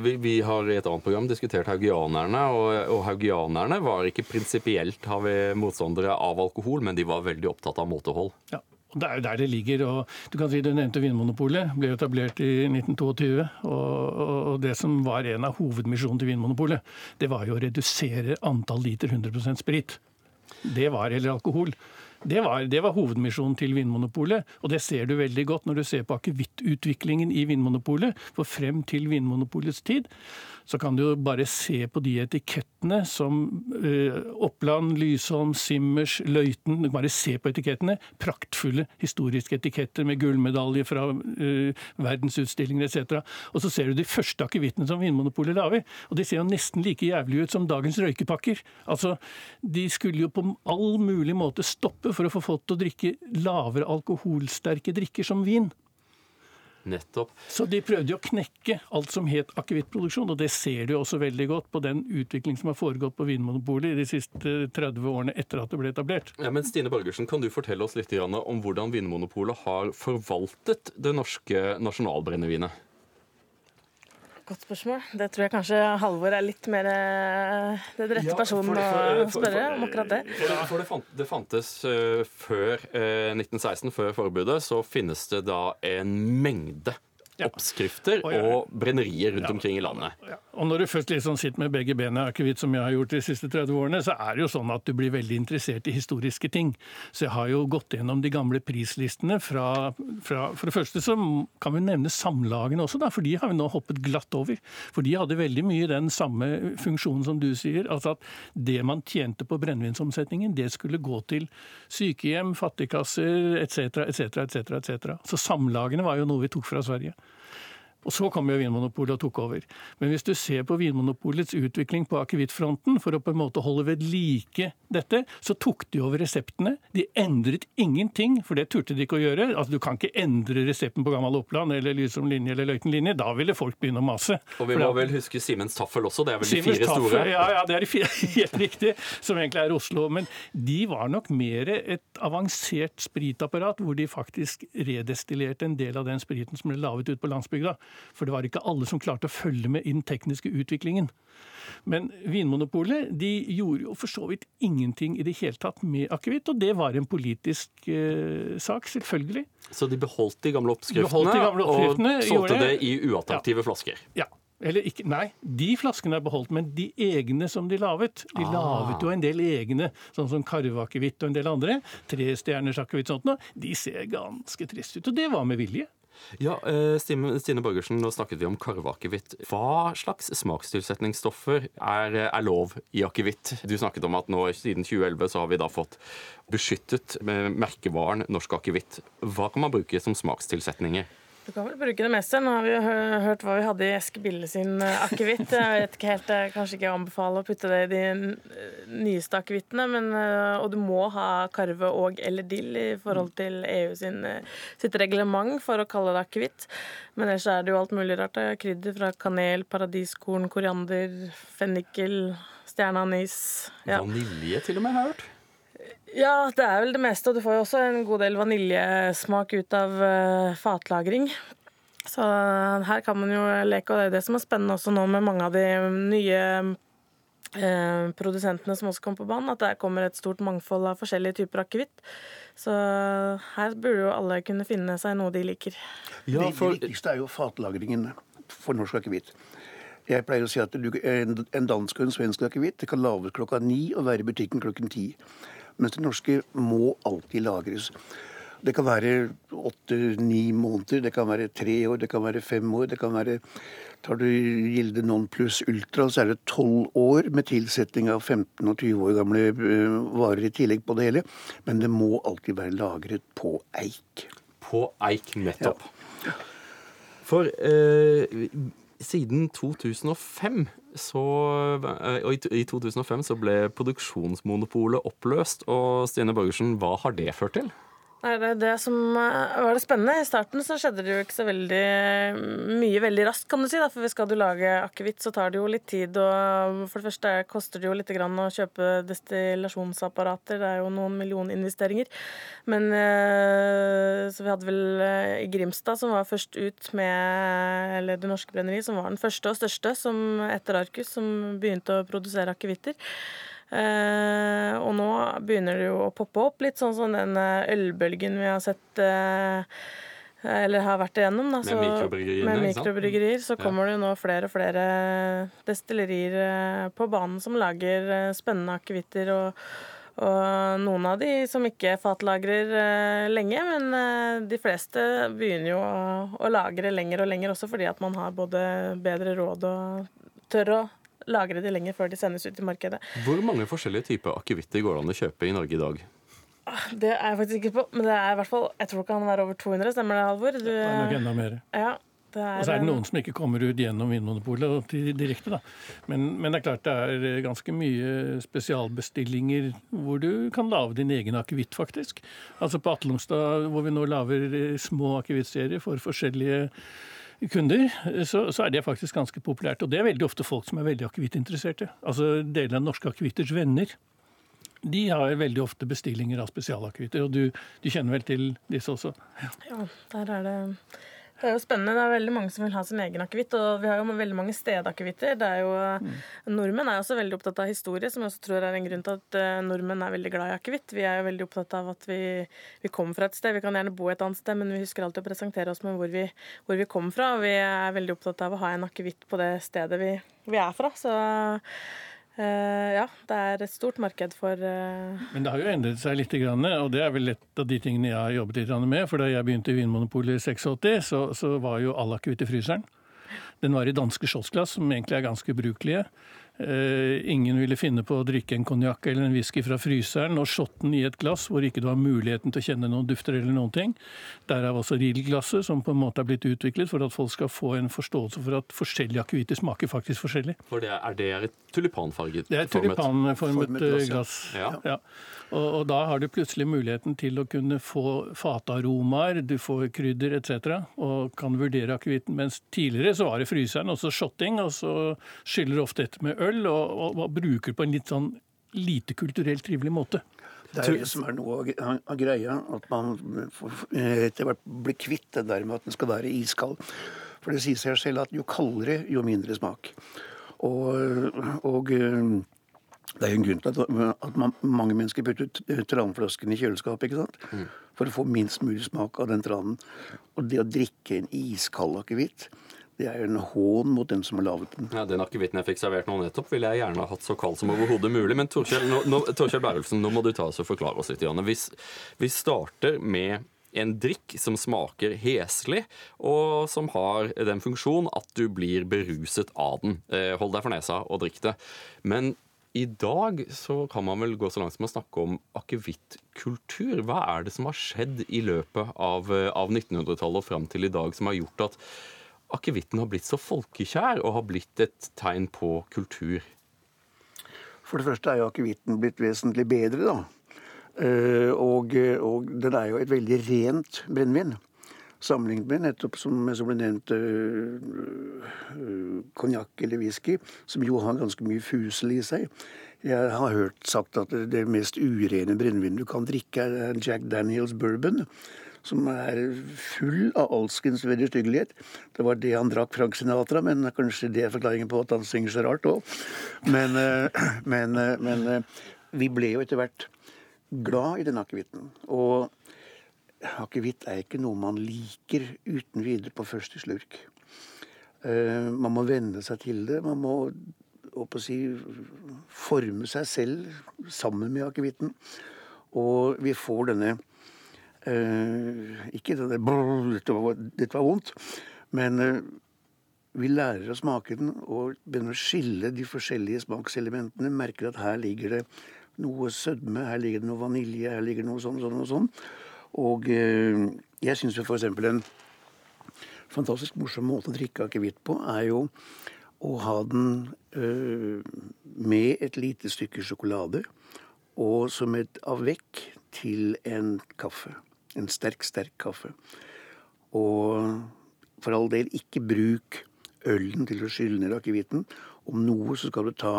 vi, vi, har i et annet program diskutert haugianerne, og, og haugianerne var ikke prinsipielt har vi motstandere av alkohol, men de var veldig opptatt av måtehold. Ja. Det er jo der det ligger. og Du kan si du nevnte Vinmonopolet. ble etablert i 1922. Og, og det som var en av hovedmisjonene til Vinmonopolet, det var jo å redusere antall liter 100% sprit. Det var, eller alkohol. Det var, det var, hovedmisjonen til Vinmonopolet, og det ser du veldig godt når du ser på akevittutviklingen i Vinmonopolet. For frem til Vinmonopolets tid så kan du jo bare se på de etikettene som uh, Oppland, Lysholm, Simmers, Løiten Bare se på etikettene. Praktfulle historiske etiketter med gullmedalje fra uh, verdensutstillingen etc. Og så ser du de første akevittene som Vinmonopolet lager, og de ser jo nesten like jævlig ut som dagens røykepakker. Altså, De skulle jo på all mulig måte stoppe for å få folk til å drikke lavere alkoholsterke drikker som vin. Nettopp. Så de prøvde jo å knekke alt som het akevittproduksjon, og det ser du også veldig godt på den utvikling som har foregått på Vinmonopolet i de siste 30 årene etter at det ble etablert. Ja, men Stine Borgersen, kan du fortelle oss litt om hvordan Vinmonopolet har forvaltet det norske nasjonalbrennevinet? Godt spørsmål. Det tror jeg kanskje Halvor er litt mer eh, den rette ja, personen å spørre om akkurat det. For, det, fant, det fantes uh, før uh, 1916, før forbudet, så finnes det da en mengde oppskrifter og brennerier rundt omkring i landet. Og Når du først liksom sitter med begge bena akevitt, som jeg har gjort de siste 30 årene, så er det jo sånn at du blir veldig interessert i historiske ting. Så jeg har jo gått gjennom de gamle prislistene fra, fra For det første så kan vi nevne samlagene også, da, for de har vi nå hoppet glatt over. For de hadde veldig mye den samme funksjonen som du sier. Altså at det man tjente på brennevinsomsetningen, det skulle gå til sykehjem, fattigkasser etc., etc., etc. Så samlagene var jo noe vi tok fra Sverige. Og så kom jo Vinmonopolet og tok over. Men hvis du ser på Vinmonopolets utvikling på akevittfronten for å på en måte holde ved like dette, så tok de over reseptene. De endret ingenting, for det turte de ikke å gjøre. Altså, Du kan ikke endre resepten på Gammal Oppland eller Lysom linje eller Løiten linje. Da ville folk begynne å mase. Og vi må da- vel huske Simens Taffel også. Det er vel de fire Tafel, store? Ja, ja, det er de fire, helt riktig, som egentlig er Oslo. Men de var nok mer et avansert spritapparat, hvor de faktisk redestillerte en del av den spriten som ble laget ut på landsbygda. For det var ikke alle som klarte å følge med i den tekniske utviklingen. Men Vinmonopolet de gjorde jo for så vidt ingenting i det hele tatt med akevitt, og det var en politisk eh, sak, selvfølgelig. Så de beholdt de gamle oppskriftene, de gamle oppskriftene, og solgte det det. i uattraktive flasker. Ja. Eller ikke, nei, de flaskene er beholdt, men de egne som de laget. De laget jo en del egne, sånn som karveakevitt og en del andre. Trestjerners akevitt og sånt noe. De ser ganske trist ut, og det var med vilje. Ja, eh, Stine, Borgersen, nå snakket vi om karveakevitt. Hva slags smakstilsetningsstoffer er, er lov i akevitt? Du snakket om at nå siden 2011 så har vi da fått beskyttet merkevaren norsk akevitt. Hva kan man bruke som smakstilsetninger? Du kan vel bruke det meste. Nå har vi jo hørt hva vi hadde i Eske Bille sin eh, akevitt. Jeg vet ikke helt, jeg kanskje ikke anbefaler å putte det i de nyeste akevittene. eh, Og du må ha karve og eller dill i forhold til EU sin, eh, sitt reglement for å kalle det akevitt. Men ellers er det jo alt mulig rart. Det er Krydder fra kanel, paradiskorn, koriander, fennikel, stjerneanis. Ja. Vanilje til og med, har jeg hørt. Ja, det er vel det meste, og du får jo også en god del vaniljesmak ut av eh, fatlagring. Så her kan man jo leke, og det er det som er spennende også nå med mange av de nye eh, produsentene som også kommer på banen, at der kommer et stort mangfold av forskjellige typer akevitt. Så her burde jo alle kunne finne seg noe de liker. Ja, det, for det viktigste er jo fatlagringen for norsk akevitt. Jeg pleier å si at du, en, en dansk og en svensk akevitt kan lages klokka ni og være i butikken klokken ti. Mens det norske må alltid lagres. Det kan være åtte-ni måneder, det kan være tre år, det kan være fem år. det kan være, Tar du Gilde Non Plus Ultra, så er det tolv år med tilsetning av 15 og 20 år gamle eh, varer i tillegg på det hele. Men det må alltid være lagret på eik. på eik, nettopp. For eh, siden 2005 så, eh, og i, I 2005 så ble produksjonsmonopolet oppløst. Og Stine Borgersen, hva har det ført til? Nei, det, det som eh, var det spennende. I starten så skjedde det jo ikke så veldig mye veldig raskt, kan du si. Da. For skal du lage akevitt, så tar det jo litt tid. Og for det første koster det jo litt grann å kjøpe destillasjonsapparater. Det er jo noen millioninvesteringer. Men eh, så vi hadde vel eh, i Grimstad, som var først ut med Eller Det Norske Brenneri, som var den første og største som etter Arcus, som begynte å produsere akevitter. Eh, og nå begynner det jo å poppe opp, litt sånn som den eh, ølbølgen vi har sett eh, eller har vært igjennom. Da, så- Med mikrobryggerier. Med mikrobryggerier. Så kommer det jo nå flere og flere destillerier på banen som lager spennende akevitter. Og, og noen av de som ikke fatlagrer eh, lenge, men eh, de fleste begynner jo å, å lagre lenger og lenger også fordi at man har både bedre råd og tør å lagre de lenger før de sendes ut i markedet. Hvor mange forskjellige typer akevitter går det an å kjøpe i Norge i dag? Det er jeg faktisk ikke på, men det er i hvert fall Jeg tror det kan være over 200, stemmer det, Halvor? Du, Det er nok enda mer. ja, det er, Og så er det noen som ikke kommer ut gjennom Vinmonopolet direkte. da. Men, men det er klart det er ganske mye spesialbestillinger hvor du kan lage din egen akevitt, faktisk. Altså på Atlungstad, hvor vi nå lager eh, små akevittserier for forskjellige kunder, så, så er det faktisk ganske populært. Og det er veldig ofte folk som er veldig akevittinteresserte. Altså deler av Norske Akevitters venner. De har veldig ofte bestillinger av spesialakevitter, og du, du kjenner vel til disse også? Ja, der er det det er jo spennende. Det er veldig mange som vil ha sin egen akevitt. Og vi har jo veldig mange stedakevitter. Det er jo, Nordmenn er også veldig opptatt av historie, som jeg også tror er en grunn til at eh, nordmenn er veldig glad i akevitt. Vi er jo veldig opptatt av at vi, vi kommer fra et sted. Vi kan gjerne bo et annet sted, men vi husker alltid å presentere oss med hvor vi, hvor vi kommer fra. Og vi er veldig opptatt av å ha en akevitt på det stedet vi, vi er fra. Så ja, det er et stort marked for eh, Men det har jo endret seg litt, og det er vel et av de tingene jeg har jobbet litt med. For da jeg begynte i Vinmonopolet i 86, så, så var jo all akevitt i fryseren. Den var i danske Skjoldsglass, som egentlig er ganske ubrukelige. Eh, ingen ville finne på å drikke en konjakk eller en whisky fra fryseren og shotten i et glass hvor ikke du har muligheten til å kjenne noen dufter eller noen ting. Derav også Riel-glasset, som på en måte er blitt utviklet for at folk skal få en forståelse for at forskjellige akevitter smaker faktisk forskjellig. For det er, det er et tulipanfarget Det er et tulipanformet glass, ja. Ja. Og, og da har du plutselig muligheten til å kunne få fataromaer, du får krydder etc. og kan vurdere akevitten. Mens tidligere så var det fryseren, og så shotting, og så skyller ofte etter med øl, og, og, og bruker på en litt sånn lite kulturelt trivelig måte. Det er det som er noe av, greia, at man eh, etter hvert blir kvitt det der med at den skal være iskald. For det sier seg selv at jo kaldere, jo mindre smak. Og, og eh, det er jo en grunn til at, at man, mange mennesker putter t- tranflasken i kjøleskapet. ikke sant? For å få minst mulig smak av den tranen. Og det å drikke en iskald akevitt, det er en hån mot den som har laget den. Ja, Den akevitten jeg fikk servert nå nettopp, ville jeg gjerne ha hatt så kald som overhodet mulig. Men Torkjell, nå, nå, nå må du ta oss og forklare oss litt. Janne. Vi, vi starter med en drikk som smaker heslig, og som har den funksjon at du blir beruset av den. Eh, Hold deg for nesa og drikk det. Men i dag så kan man vel gå så langt som å snakke om akevittkultur. Hva er det som har skjedd i løpet av, eh, av 1900-tallet og fram til i dag som har gjort at akevitten har blitt så folkekjær og har blitt et tegn på kultur? For det første er jo akevitten blitt vesentlig bedre, da. Eh, Og, og den er jo et veldig rent brennevin. Sammenlignet med nettopp som, som ble nevnt øh, konjakk eller whisky, som jo har ganske mye fusel i seg. Jeg har hørt sagt at det mest urene brennevinet du kan drikke, er Jack Daniels bourbon. Som er full av alskens vederstyggelighet. Det var det han drakk Frank Sinatra, men kanskje det er forklaringen på at han synger så rart òg. Men, eh, men, eh, men eh, vi ble jo etter hvert glad i den akevitten. Og akevitt er ikke noe man liker uten videre på første slurk. Man må venne seg til det. Man må å si, forme seg selv sammen med akevitten. Og vi får denne Ikke det dette, var, dette var vondt, men eh, vi lærer å smake den og begynner å skille de forskjellige smakselementene. Merker at her ligger det noe sødme, her ligger det noe vanilje, her ligger det noe sånn, sånn og sånn. Og eh, jeg syns jo f.eks. en fantastisk morsom måte å drikke akevitt på, er jo å ha den eh, med et lite stykke sjokolade og som et avvekk til en kaffe. En sterk, sterk kaffe. Og for all del, ikke bruk ølen til å skylle ned akevitten. Om noe så skal du ta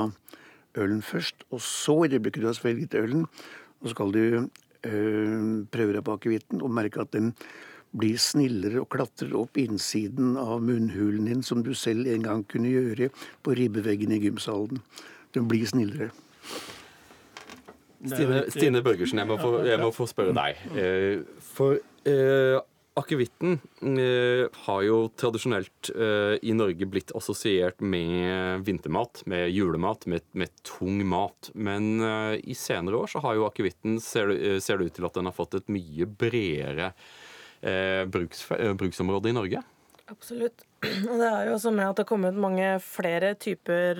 ølen først, og så i det øyeblikket du har svelget ølen, så skal du øh, prøve deg på akevitten og merke at den blir snillere og klatrer opp innsiden av munnhulen din, som du selv en gang kunne gjøre på ribbeveggen i gymsalen. Den blir snillere. Stine, Stine Børgersen, jeg må få, jeg må få spørre deg. For eh, akevitten eh, har jo tradisjonelt eh, i Norge blitt assosiert med vintermat, med julemat, med, med tung mat. Men eh, i senere år så har jo akevitten, ser, eh, ser det ut til at den har fått et mye bredere eh, bruks, bruksområde i Norge. Absolutt. Og det er jo også med at det har kommet mange flere typer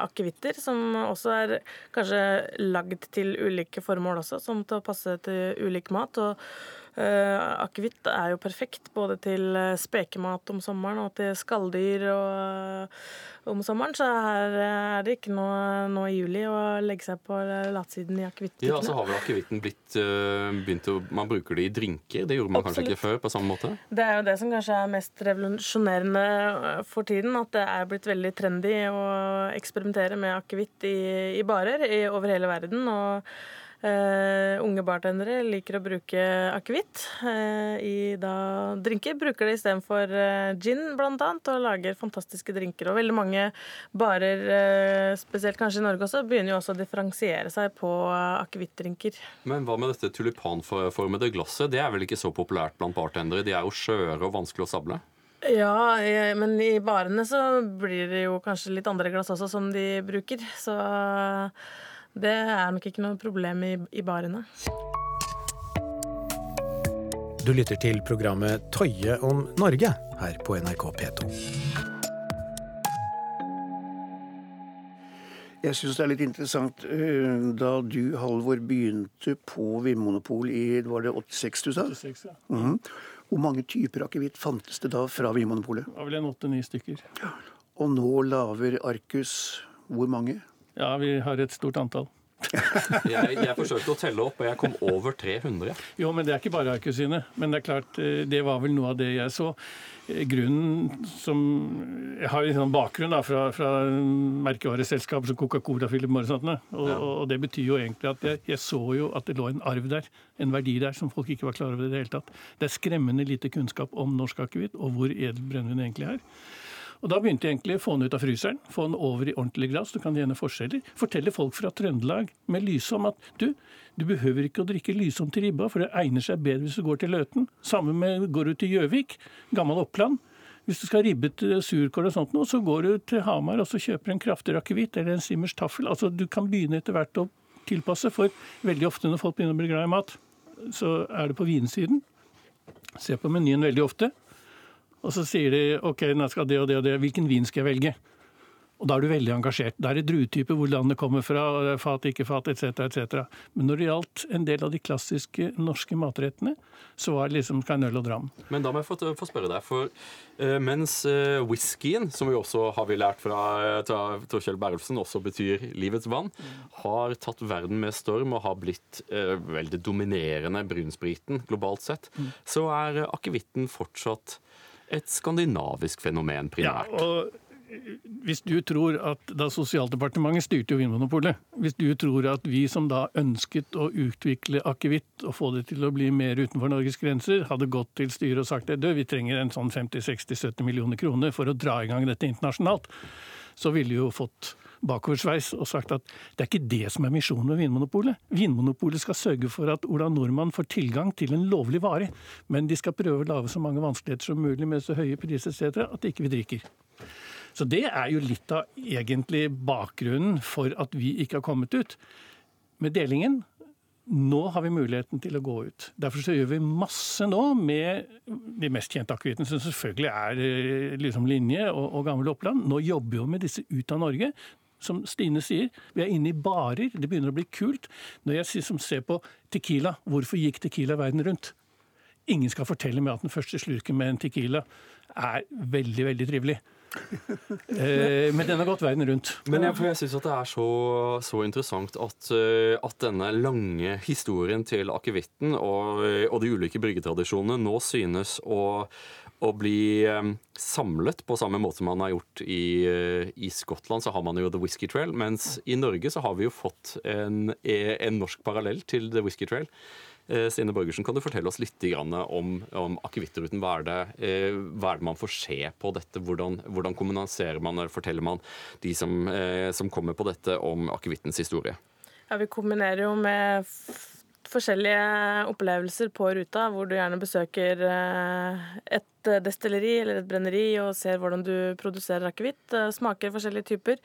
akevitter, som også er kanskje lagd til ulike formål også, som til å passe til ulik mat. Og akevitt er jo perfekt både til eh, spekemat om sommeren og til skalldyr og, eh, om sommeren. Så her er det ikke noe nå i juli å legge seg på latsiden i akevittdrikkene. Ja, så har vel akevitten blitt eh, begynt å Man bruker det i drinker. Det gjorde man kanskje ikke før på samme måte? Det er jo det som kanskje er mest revolusjonerende for tiden. At det er blitt veldig trendy å eksperimentere med akevitt i, i barer i, over hele verden. Og øh, unge bartendere liker å bruke akevitt uh, i da drinker. Bruker det istedenfor uh, gin, blant annet, og lager fantastiske drinker. Og veldig mange barer, uh, spesielt kanskje i Norge også, begynner jo også å differensiere seg på uh, akevittdrinker. Men hva med dette tulipanformede glasset? Det er vel ikke så populært blant bartendere? De er jo skjøre og vanskelig å sable? Ja, eh, men i barene så blir det jo kanskje litt andre glass også som de bruker. Så det er nok ikke noe problem i, i barene. Du lytter til programmet Tøye om Norge her på NRK P2. Jeg syns det er litt interessant eh, da du, Halvor, begynte på Vinmonopol i var det 86, du sa? 86, ja. Mhm. Hvor mange typer akevitt fantes det da fra Vinmonopolet? Det var vel en åtte-ni stykker. Og nå lager Arcus hvor mange? Ja, vi har et stort antall. Jeg, jeg forsøkte å telle opp, og jeg kom over 300. Jo, men det er ikke bare Arkusynet. Men det er klart, eh, det var vel noe av det jeg så. Eh, Grunnen som Jeg har en sånn bakgrunn da, fra, fra merkevareselskaper som Coca-Cola, Philip Morris og og, og det betyr jo egentlig at jeg, jeg så jo at det lå en arv der, en verdi der, som folk ikke var klar over i det hele tatt. Det er skremmende lite kunnskap om norsk akevitt, og hvor edel brennevin egentlig er. Og Da begynte jeg egentlig å få den ut av fryseren, få den over i ordentlig glass. Du kan gjerne forskjeller. Fortelle folk fra Trøndelag med Lysom at du, du behøver ikke å drikke Lysom til ribba, for det egner seg bedre hvis du går til Løten. Samme med går du til Gjøvik, gammel Oppland. Hvis du skal ha ribbet surkål og sånt noe, så går du til Hamar og så kjøper en kraftig akevitt eller en Simmers taffel. Altså, du kan begynne etter hvert å tilpasse, for veldig ofte når folk begynner å bli glad i mat, så er det på vinsiden. Se på menyen veldig ofte. Og så sier de OK, nå skal det og det og det. Hvilken vin skal jeg velge? Og da er du veldig engasjert. Da er det druetype, hvor landet kommer fra, fat, ikke fat, etc., etc. Men når det gjaldt en del av de klassiske norske matrettene, så var det liksom kanøl og dram. Men da må jeg få, få spørre deg, for uh, mens uh, whiskyen, som vi også har vi lært fra eh, fra Berlfsen, også betyr livets vann, har tatt verden med storm og har blitt eh, veldig dominerende brunspriten globalt sett, så er akevitten fortsatt et skandinavisk fenomen primært. Ja, og hvis du tror at da Sosialdepartementet styrte jo Vinmonopolet, hvis du tror at vi som da ønsket å utvikle akevitt og få det til å bli mer utenfor Norges grenser, hadde gått til styret og sagt at vi trenger en sånn 50-60-70 millioner kroner for å dra i gang dette internasjonalt, så ville vi jo fått bakoversveis og sagt at det er ikke det som er misjonen med Vinmonopolet. Vinmonopolet skal sørge for at Ola Nordmann får tilgang til en lovlig vare, men de skal prøve å lage så mange vanskeligheter som mulig med så høye priser etc. at ikke vi drikker. Så det er jo litt av egentlig bakgrunnen for at vi ikke har kommet ut. Med delingen nå har vi muligheten til å gå ut. Derfor så gjør vi masse nå med de mest kjente akevittene, som selvfølgelig er eh, liksom Linje og, og gammel Oppland. Nå jobber vi jo med disse ut av Norge. Som Stine sier, vi er inne i barer. Det begynner å bli kult. Når jeg som ser på Tequila, hvorfor gikk Tequila verden rundt? Ingen skal fortelle meg at den første slurken med en Tequila er veldig, veldig trivelig. Eh, men den har gått verden rundt. Men jeg, jeg syns det er så, så interessant at, eh, at denne lange historien til akevitten og, og de ulike bryggetradisjonene nå synes å, å bli eh, samlet på samme måte som man har gjort i, eh, i Skottland. Så har man jo The Whisky Trail, mens i Norge så har vi jo fått en, en norsk parallell til The Whisky Trail. Eh, Stine Borgersen, kan du fortelle oss litt om, om akevittruten? Hva, eh, hva er det man får se på dette? Hvordan, hvordan kommuniserer man eller forteller man de som, eh, som kommer på dette, om akevittens historie? Ja, vi kombinerer jo med forskjellige opplevelser på ruta, hvor du gjerne besøker eh, et eh, destilleri eller et brenneri og ser hvordan du produserer akevitt. eh, Smaker forskjellige typer.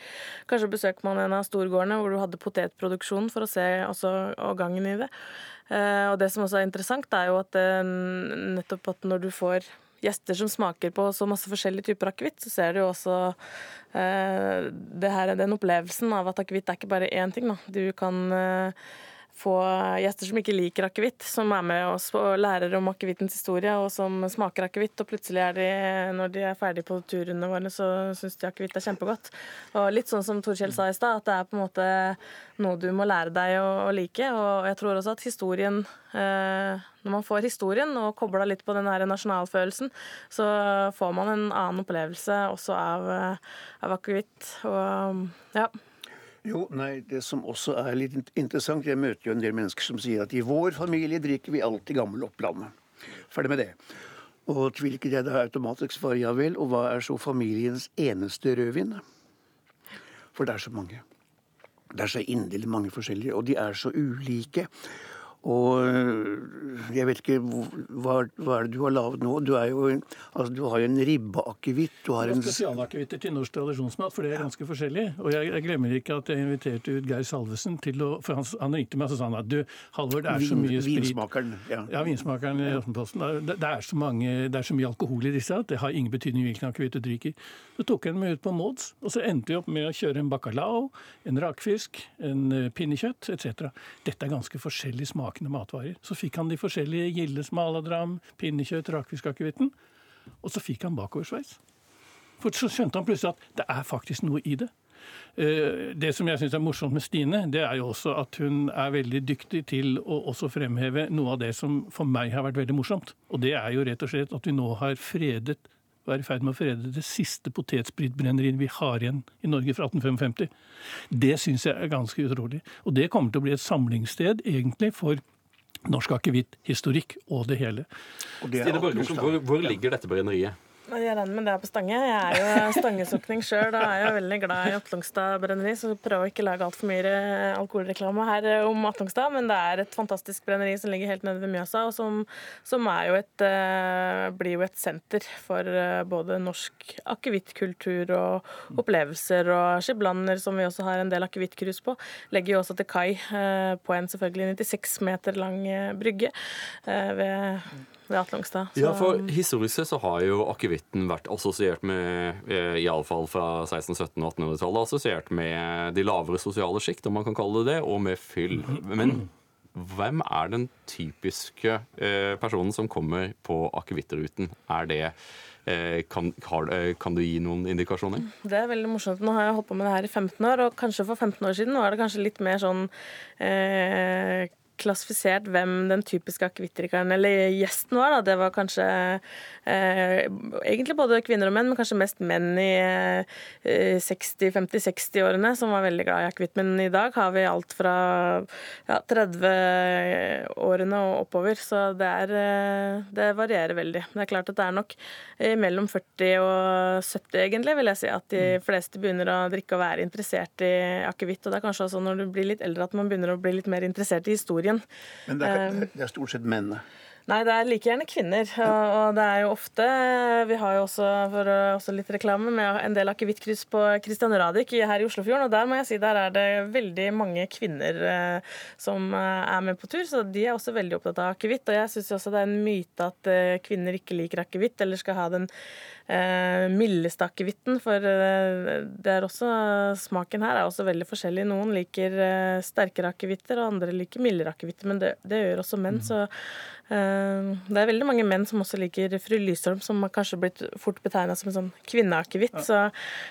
Kanskje besøker man en av storgårdene hvor du hadde potetproduksjon for å se også gangen i det. Og det som også er interessant, er jo at nettopp at når du får gjester som smaker på så masse forskjellige typer akevitt, så ser du jo også eh, her, den opplevelsen av at akevitt er ikke bare én ting. Da. Du kan få gjester som ikke liker akevitt, som er med oss og lærer om akevittens historie, og som smaker akevitt. Og plutselig er de, når de er ferdige på turene våre, så syns de akevitt er kjempegodt. Og litt sånn som Torkjell sa i stad, at det er på en måte noe du må lære deg å, å like. Og jeg tror også at historien eh, Når man får historien og kobla litt på den her nasjonalfølelsen, så får man en annen opplevelse også av, eh, av akevitt. Og ja. Jo, nei, Det som også er litt interessant Jeg møter jo en del mennesker som sier at i vår familie drikker vi alltid gammel Oppland. Ferdig med det. Og hvilket jeg da automatisk svarer ja vel. Og hva er så familiens eneste rødvin? For det er så mange. Det er så inderlig mange forskjellige, og de er så ulike. Og øh, jeg vet ikke hva, hva er det du har laget nå? Du, jo, altså, du har jo en ribbeakevitt. Du har en Spesialakevitter til norsk tradisjonsmat, for det er ganske forskjellig. Og jeg, jeg glemmer ikke at jeg inviterte ut Geir Salvesen til å For han, han ringte meg og sa han at du, Halvor, det er så mye sprit vinsmakeren. Ja. Ja, vinsmakeren i Aftenposten. Det, det, er så mange, det er så mye alkohol i disse at det har ingen betydning hvilken akevitt du drikker. Så tok jeg meg ut på Mauds, og så endte vi opp med å kjøre en bacalao, en rakfisk, en eh, pinnekjøtt etc. Dette er ganske forskjellig smakende matvarer. Så fikk han de forskjellige Gildes maladram, pinnekjøtt, rakfiskakevitten, og så fikk han bakoversveis. For så skjønte han plutselig at det er faktisk noe i det. Eh, Det som jeg syns er morsomt med Stine, det er jo også at hun er veldig dyktig til å også fremheve noe av det som for meg har vært veldig morsomt. Og det er jo rett og slett at vi nå har fredet er i ferd med å frede det siste potetspritbrenneriet vi har igjen i Norge fra 1855. Det syns jeg er ganske utrolig. Og det kommer til å bli et samlingssted egentlig for norsk akevitthistorikk og det hele. Og det hvor, hvor ligger dette brenneriet? Jeg regner med det er på Stange. Jeg er jo stangesokning sjøl og er jo veldig glad i Atlungstad brenneri, så prøver ikke å lage altfor mye alkoholreklame her eh, om Atlungstad. Men det er et fantastisk brenneri som ligger helt nede ved Mjøsa, og som, som jo et, eh, blir jo et senter for eh, både norsk akevittkultur og opplevelser. Og Skiblander, som vi også har en del akevittcruise på, legger jo også til kai på en selvfølgelig 96 meter lang brygge ved, ved Atlungstad. Ja, Så- for Historisk sett så har jo akevitten vært assosiert med, eh, iallfall fra 1600-, 1700- og 1800-tallet, assosiert med de lavere sosiale sjikt, om man kan kalle det det, og med fyll. Men hvem er den typiske eh, personen som kommer på akevittruten? Er det eh, kan, eh, kan du gi noen indikasjoner? Det er veldig morsomt. Nå har jeg holdt på med det her i 15 år, og kanskje for 15 år siden var det kanskje litt mer sånn eh, klassifisert hvem den typiske akevittrikeren eller gjesten var. Da. Det var kanskje eh, egentlig både kvinner og menn, men kanskje mest menn i eh, 50-60-årene som var veldig glad i akevitt. Men i dag har vi alt fra ja, 30-årene og oppover, så det, er, eh, det varierer veldig. Det er klart at det er nok mellom 40 og 70 egentlig, vil jeg si, at de fleste begynner å drikke og være interessert i akevitt. Og det er kanskje også når du blir litt eldre at man begynner å bli litt mer interessert i historien. Men det er, det er stort sett mennene. Nei, det er like gjerne kvinner. Og, det er jo ofte Vi har jo også, for, også litt reklame med en del akevittkryss på Christian Radich her i Oslofjorden. Og der må jeg si der er det veldig mange kvinner eh, som eh, er med på tur. Så de er også veldig opptatt av akevitt. Og jeg syns også det er en myte at eh, kvinner ikke liker akevitt, eller skal ha den eh, mildeste akevitten. For eh, det er også smaken her er også veldig forskjellig. Noen liker eh, sterkere akevitter, og andre liker mildere akevitter. Men det, det gjør også menn. så Eh, Det er veldig mange menn som også liker Fru Lysholm, som har kanskje blitt fort betegna som en sånn kvinneakevitt. Så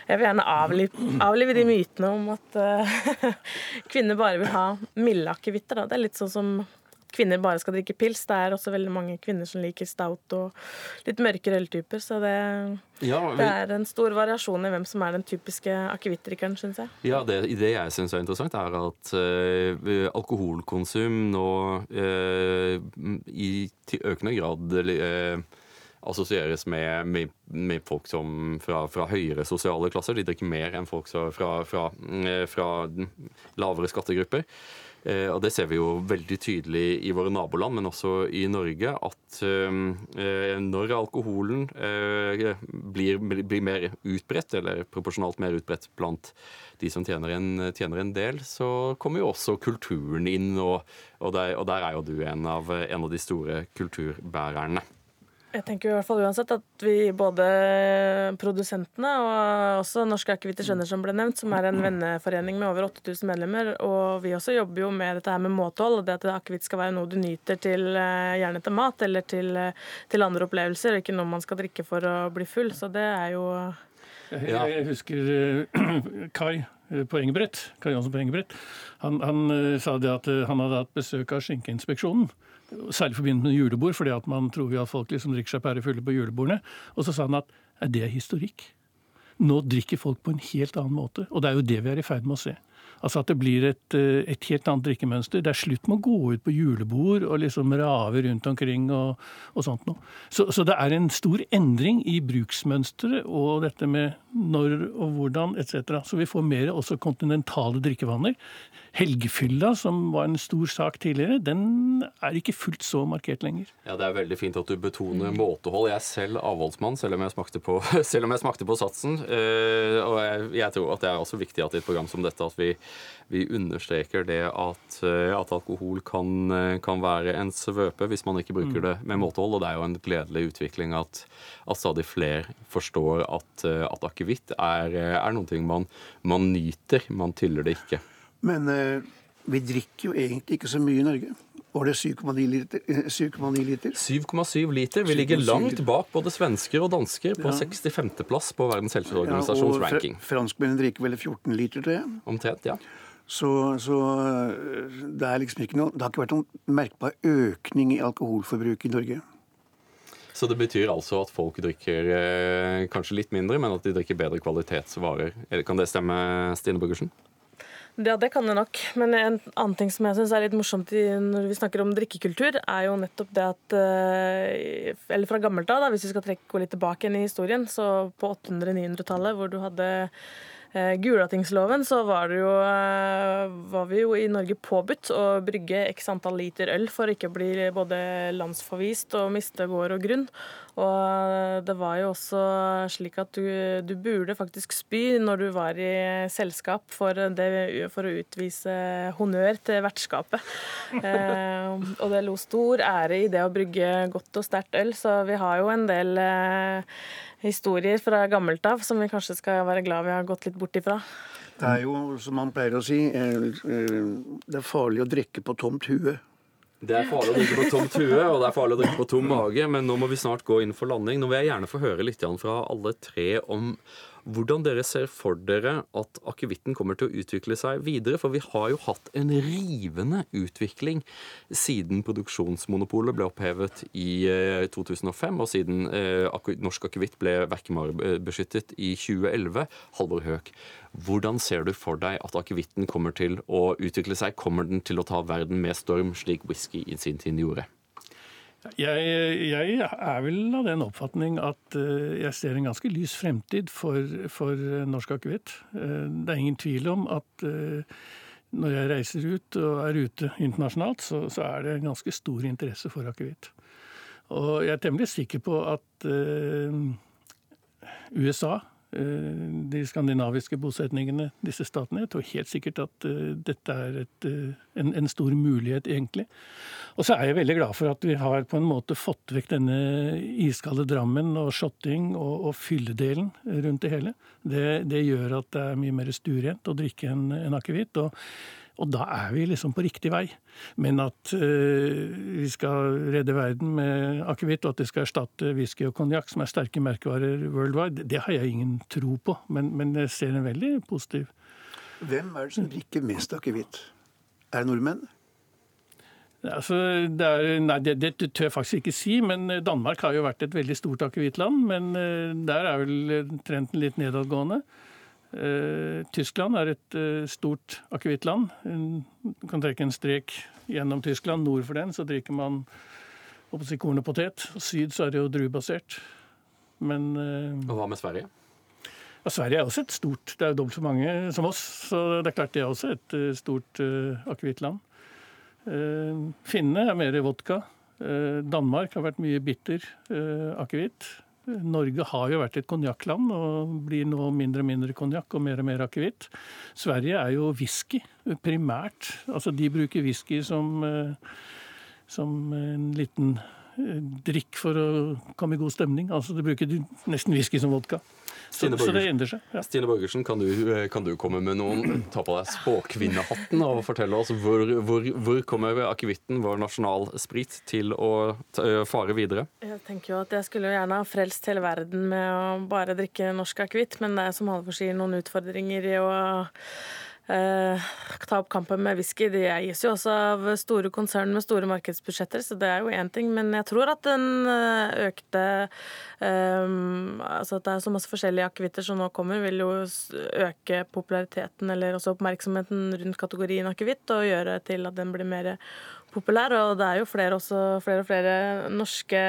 jeg vil gjerne avlive, avlive de mytene om at eh, kvinner bare vil ha milde akevitter. Det er litt sånn som kvinner bare skal drikke pils. Det er også veldig mange kvinner som liker stout og litt mørkere øltyper. Så det, Ja, det er en stor variasjon i hvem som er den typiske akevittdrikkeren, syns jeg. Ja, det, det jeg syns er interessant, er at eh, alkoholkonsum nå eh, i til økende grad eh, assosieres med, med, med folk som fra, fra høyere sosiale klasser. De drikker mer enn folk fra, fra, fra lavere skattegrupper. Eh, og Det ser vi jo veldig tydelig i våre naboland, men også i Norge, at eh, når alkoholen eh, blir, blir mer utbredt, eller proporsjonalt mer utbredt blant de som tjener en, tjener en del, så kommer jo også kulturen inn, og, og, der, og der er jo du en av, en av de store kulturbærerne. Jeg tenker i hvert fall uansett at vi både produsentene og også Norske akevitter skjønner, som ble nevnt, som er en venneforening med over 8000 medlemmer, og vi også jobber jo med dette her med måtehold, og det at akevitt skal være noe du nyter til eh, gjerne til mat eller til, eh, til andre opplevelser, og ikke noe man skal drikke for å bli full. Så det er jo Ja. jeg husker eh, Kai på Engebrett, Kai Jansson på Engebrett. Han, han sa det at han hadde hatt besøk av Skinkeinspeksjonen. Særlig forbundet med julebord, fordi at man tror jo at folk liksom drikker seg pærefulle på julebordene. Og så sa han at "Nei, det er historikk. Nå drikker folk på en helt annen måte. Og det er jo det vi er i ferd med å se. Altså at det blir et, eh, et, helt annet drikkemønster. Det er slutt med å gå ut på julebord og liksom rave rundt omkring og, og sånt noe. Så, så, det er en stor endring i bruksmønsteret og dette med når og hvordan etc. Så vi får mer også kontinentale drikkevaner. Helgefylla, som var en stor sak tidligere, den er ikke fullt så markert lenger. Ja, Det er veldig fint at du betoner måtehold. Jeg er selv avholdsmann, selv om jeg smakte på, jeg smakte på satsen. Eh, og jeg, jeg, tror at det er også viktig at i et program som dette at vi, vi understreker det at, eh, at alkohol kan, eh, kan, være en svøpe hvis man ikke bruker mm. det med måtehold. Og det er jo en gledelig utvikling at, at stadig flere forstår at, at akevitt er, er noe man, man nyter. Man tyller det ikke. Men eh, vi drikker jo egentlig ikke så mye i Norge. Var det 7,9 liter? 7,9 liter? 7,7 liter. Vi ligger langt bak både svensker og dansker på ja. 65.-plass på Verdens helseorganisasjons ja, og Fr Franskmennene drikker vel 14 liter, tror jeg. Omtrent, ja. Så, så, eh, det er liksom ikke noe Det har ikke vært noen merkbar økning i alkoholforbruket i Norge. Så det betyr altså at folk drikker eh, kanskje litt mindre, men at de drikker bedre kvalitetsvarer. Kan det stemme, Stine Borgersen? Ja, det kan det nok. Men en annen ting som jeg syns er litt morsomt når vi snakker om drikkekultur, er jo nettopp det at eh, Eller fra gammelt av, hvis vi skal trekke litt tilbake igjen i historien, så på 800-900-tallet, hvor du hadde Gulatingsloven, så var, det jo, eh, var vi jo i Norge påbudt å brygge x antall liter øl for ikke å bli både landsforvist og miste gård og grunn. Og det var jo også slik at du, du burde faktisk spy når du var i selskap for, det, for å utvise honnør til vertskapet. Eh, og det lo stor ære i det å brygge godt og sterkt øl, så vi har jo en del eh, historier fra gammelt av som vi kanskje skal være glad vi har gått litt bort ifra. Det er jo, som man pleier å si, eh, det er farlig å drikke på tomt hue. Det er farlig å drikke på tomt hue, og det er farlig å drikke på tom mage, men nå må vi snart gå inn for landing. Nå vil jeg gjerne få høre litt fra alle tre om hvordan dere ser for dere at akevitten kommer til å utvikle seg videre. For vi har jo hatt en rivende utvikling siden produksjonsmonopolet ble opphevet i 2005, eh, og siden eh, norsk akevitt ble verkemarbeskyttet i 2011. Halvor Høek, hvordan ser du for deg at akevitten kommer til å utvikle seg? Kommer den til å ta verden med storm, slik whisky i sin tid gjorde? Jeg, jeg, er vel av den oppfatning at uh, jeg ser en ganske lys fremtid for, for uh, norsk akevitt. Uh, det er ingen tvil om at når jeg reiser ut og er ute internasjonalt, så, så er det en ganske stor interesse for akevitt. Og jeg er temmelig sikker på at USA Eh, de skandinaviske bosetningene, disse statene. Jeg tror helt sikkert at eh, dette er et, eh, en, en, stor mulighet, egentlig. Og så er jeg veldig glad for at vi har på en måte fått vekk denne iskalde Drammen og shotting og, og fylledelen rundt det hele. Det, det, gjør at det er mye mer stuerent å drikke en, en akevitt. Og og da er vi liksom på riktig vei. Men at uh, vi skal redde verden med akevitt, og at det skal erstatte whisky og konjakk, som er sterke merkevarer worldwide, det har jeg ingen tro på. Men, men jeg ser en veldig positiv Hvem er det som drikker mest akevitt? Er det nordmenn? Altså, det, er, nei, det, det, tør jeg faktisk ikke si, men Danmark har jo vært et veldig stort akevittland. Men uh, der er vel trenden litt nedadgående. Eh, Tyskland er et eh, stort akevittland. Du kan trekke en strek gjennom Tyskland. Nord for den så drikker man si, korn og potet. Og syd så er det jo druebasert. Men eh, Og hva med Sverige? Ja, Sverige er også et stort Det er jo dobbelt så mange som oss, så det er klart det er også et stort akevittland. Finnene er mer vodka. Danmark har vært mye bitter akevitt. Norge har jo vært et konjakkland og blir nå mindre og mindre konjakk og mer og mer akevitt. Sverige er jo whisky primært. Altså de bruker whisky som, eh, som en liten eh, drikk for å komme i god stemning. Altså de bruker nesten whisky som vodka. Stine Borgersen, så det endrer seg. Ja. Stine Borgersen, kan du, eh, kan du, komme med noen Ta på deg spåkvinnehatten og fortelle oss hvor, hvor, hvor kommer akevitten, vår nasjonalsprit, til å eh, fare videre? Jeg tenker jo at jeg skulle gjerne ha frelst hele verden med å bare drikke norsk akevitt, men det er som Halvor sier, noen utfordringer i å eh, ta opp kampen med whisky. De eies jo også av store konsern med store markedsbudsjetter, så det er jo én ting. Men jeg tror at den eh, økte eh, Altså at det er så masse forskjellige akevitter som nå kommer, vil jo øke populariteten eller også oppmerksomheten rundt kategorien akevitt og gjøre til at den blir mer populær, og det er jo flere, også, flere og flere norske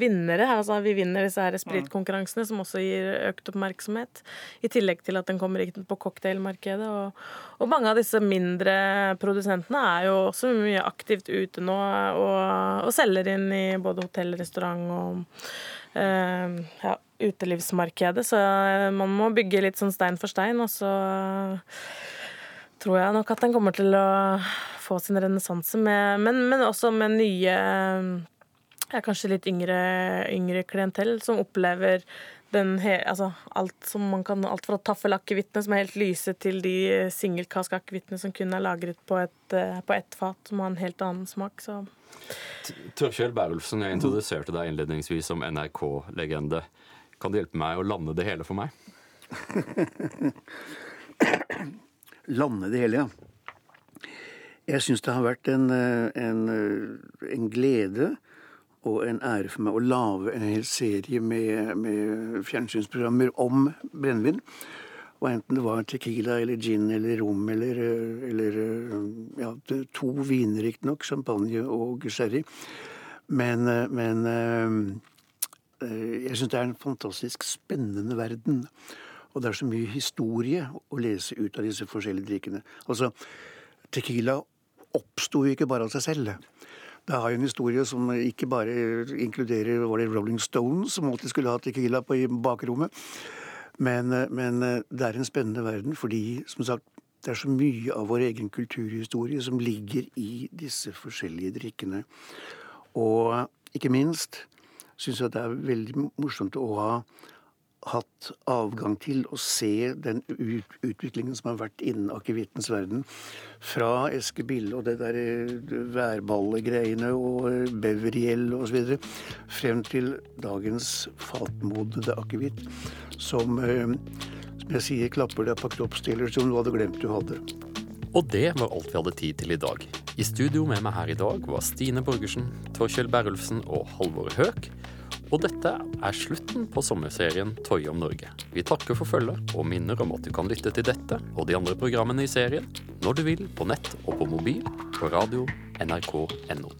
vinnere. Altså, vi vinner disse her spritkonkurransene, som også gir økt oppmerksomhet. I tillegg til at den kommer ikke på cocktailmarkedet. Og, og, mange av disse mindre produsentene er jo også mye aktivt ute nå og, og selger inn i både hotell, restaurant og uh, ja, utelivsmarkedet. Så man må bygge litt sånn stein for stein, og så tror jeg nok at den kommer til å få sin renessanse, men, men, også med nye ja, Kanskje litt yngre, yngre klientell som opplever den he, altså alt som man kan, alt fra taffelakevittene som er helt lyse, til de singelkaskakevittene som kun er lagret på ett et fat, som har en helt annen smak. Så. Tørkjell Bærulfsen, jeg introduserte deg innledningsvis som NRK-legende. Kan du hjelpe meg å lande det hele for meg? lande det hele, ja. Jeg syns det har vært en, eh, en, eh, en, glede og en ære for meg å lage en hel serie med, med fjernsynsprogrammer om brennevin. Og enten det var Tequila eller gin eller rom eller, eh, eller ja, to viner, riktignok. Champagne og sherry. Men, men jeg syns det er en fantastisk spennende verden. Og det er så mye historie å lese ut av disse forskjellige drikkene. Altså, Tequila oppsto jo ikke bare av seg selv. Det har jo en historie som ikke bare inkluderer var det Rolling Stones, som alltid skulle ha Tequila på bakrommet. Men, men, det er en spennende verden fordi som sagt, det er så mye av vår egen kulturhistorie som ligger i disse forskjellige drikkene. Og ikke minst syns jeg det er veldig morsomt å ha hatt avgang til å se den utviklingen som har vært innen akevittens verden. Fra Eskebille og det der eh, værballegreiene og eh, Bevergjell osv. frem til dagens fatmodede akevitt, som, eh, som jeg sier, klapper deg på kroppsdeler som du hadde glemt du hadde. Og det var alt vi hadde tid til i dag. I studio med meg her i dag var Stine Borgersen, Torkjell Berulfsen og Halvor Høek. Og dette er slutten på sommerserien Tøy om Norge. Vi takker for følget og minner om at du kan lytte til dette og de andre programmene i serien når du vil på nett og på mobil på radio nrk.no.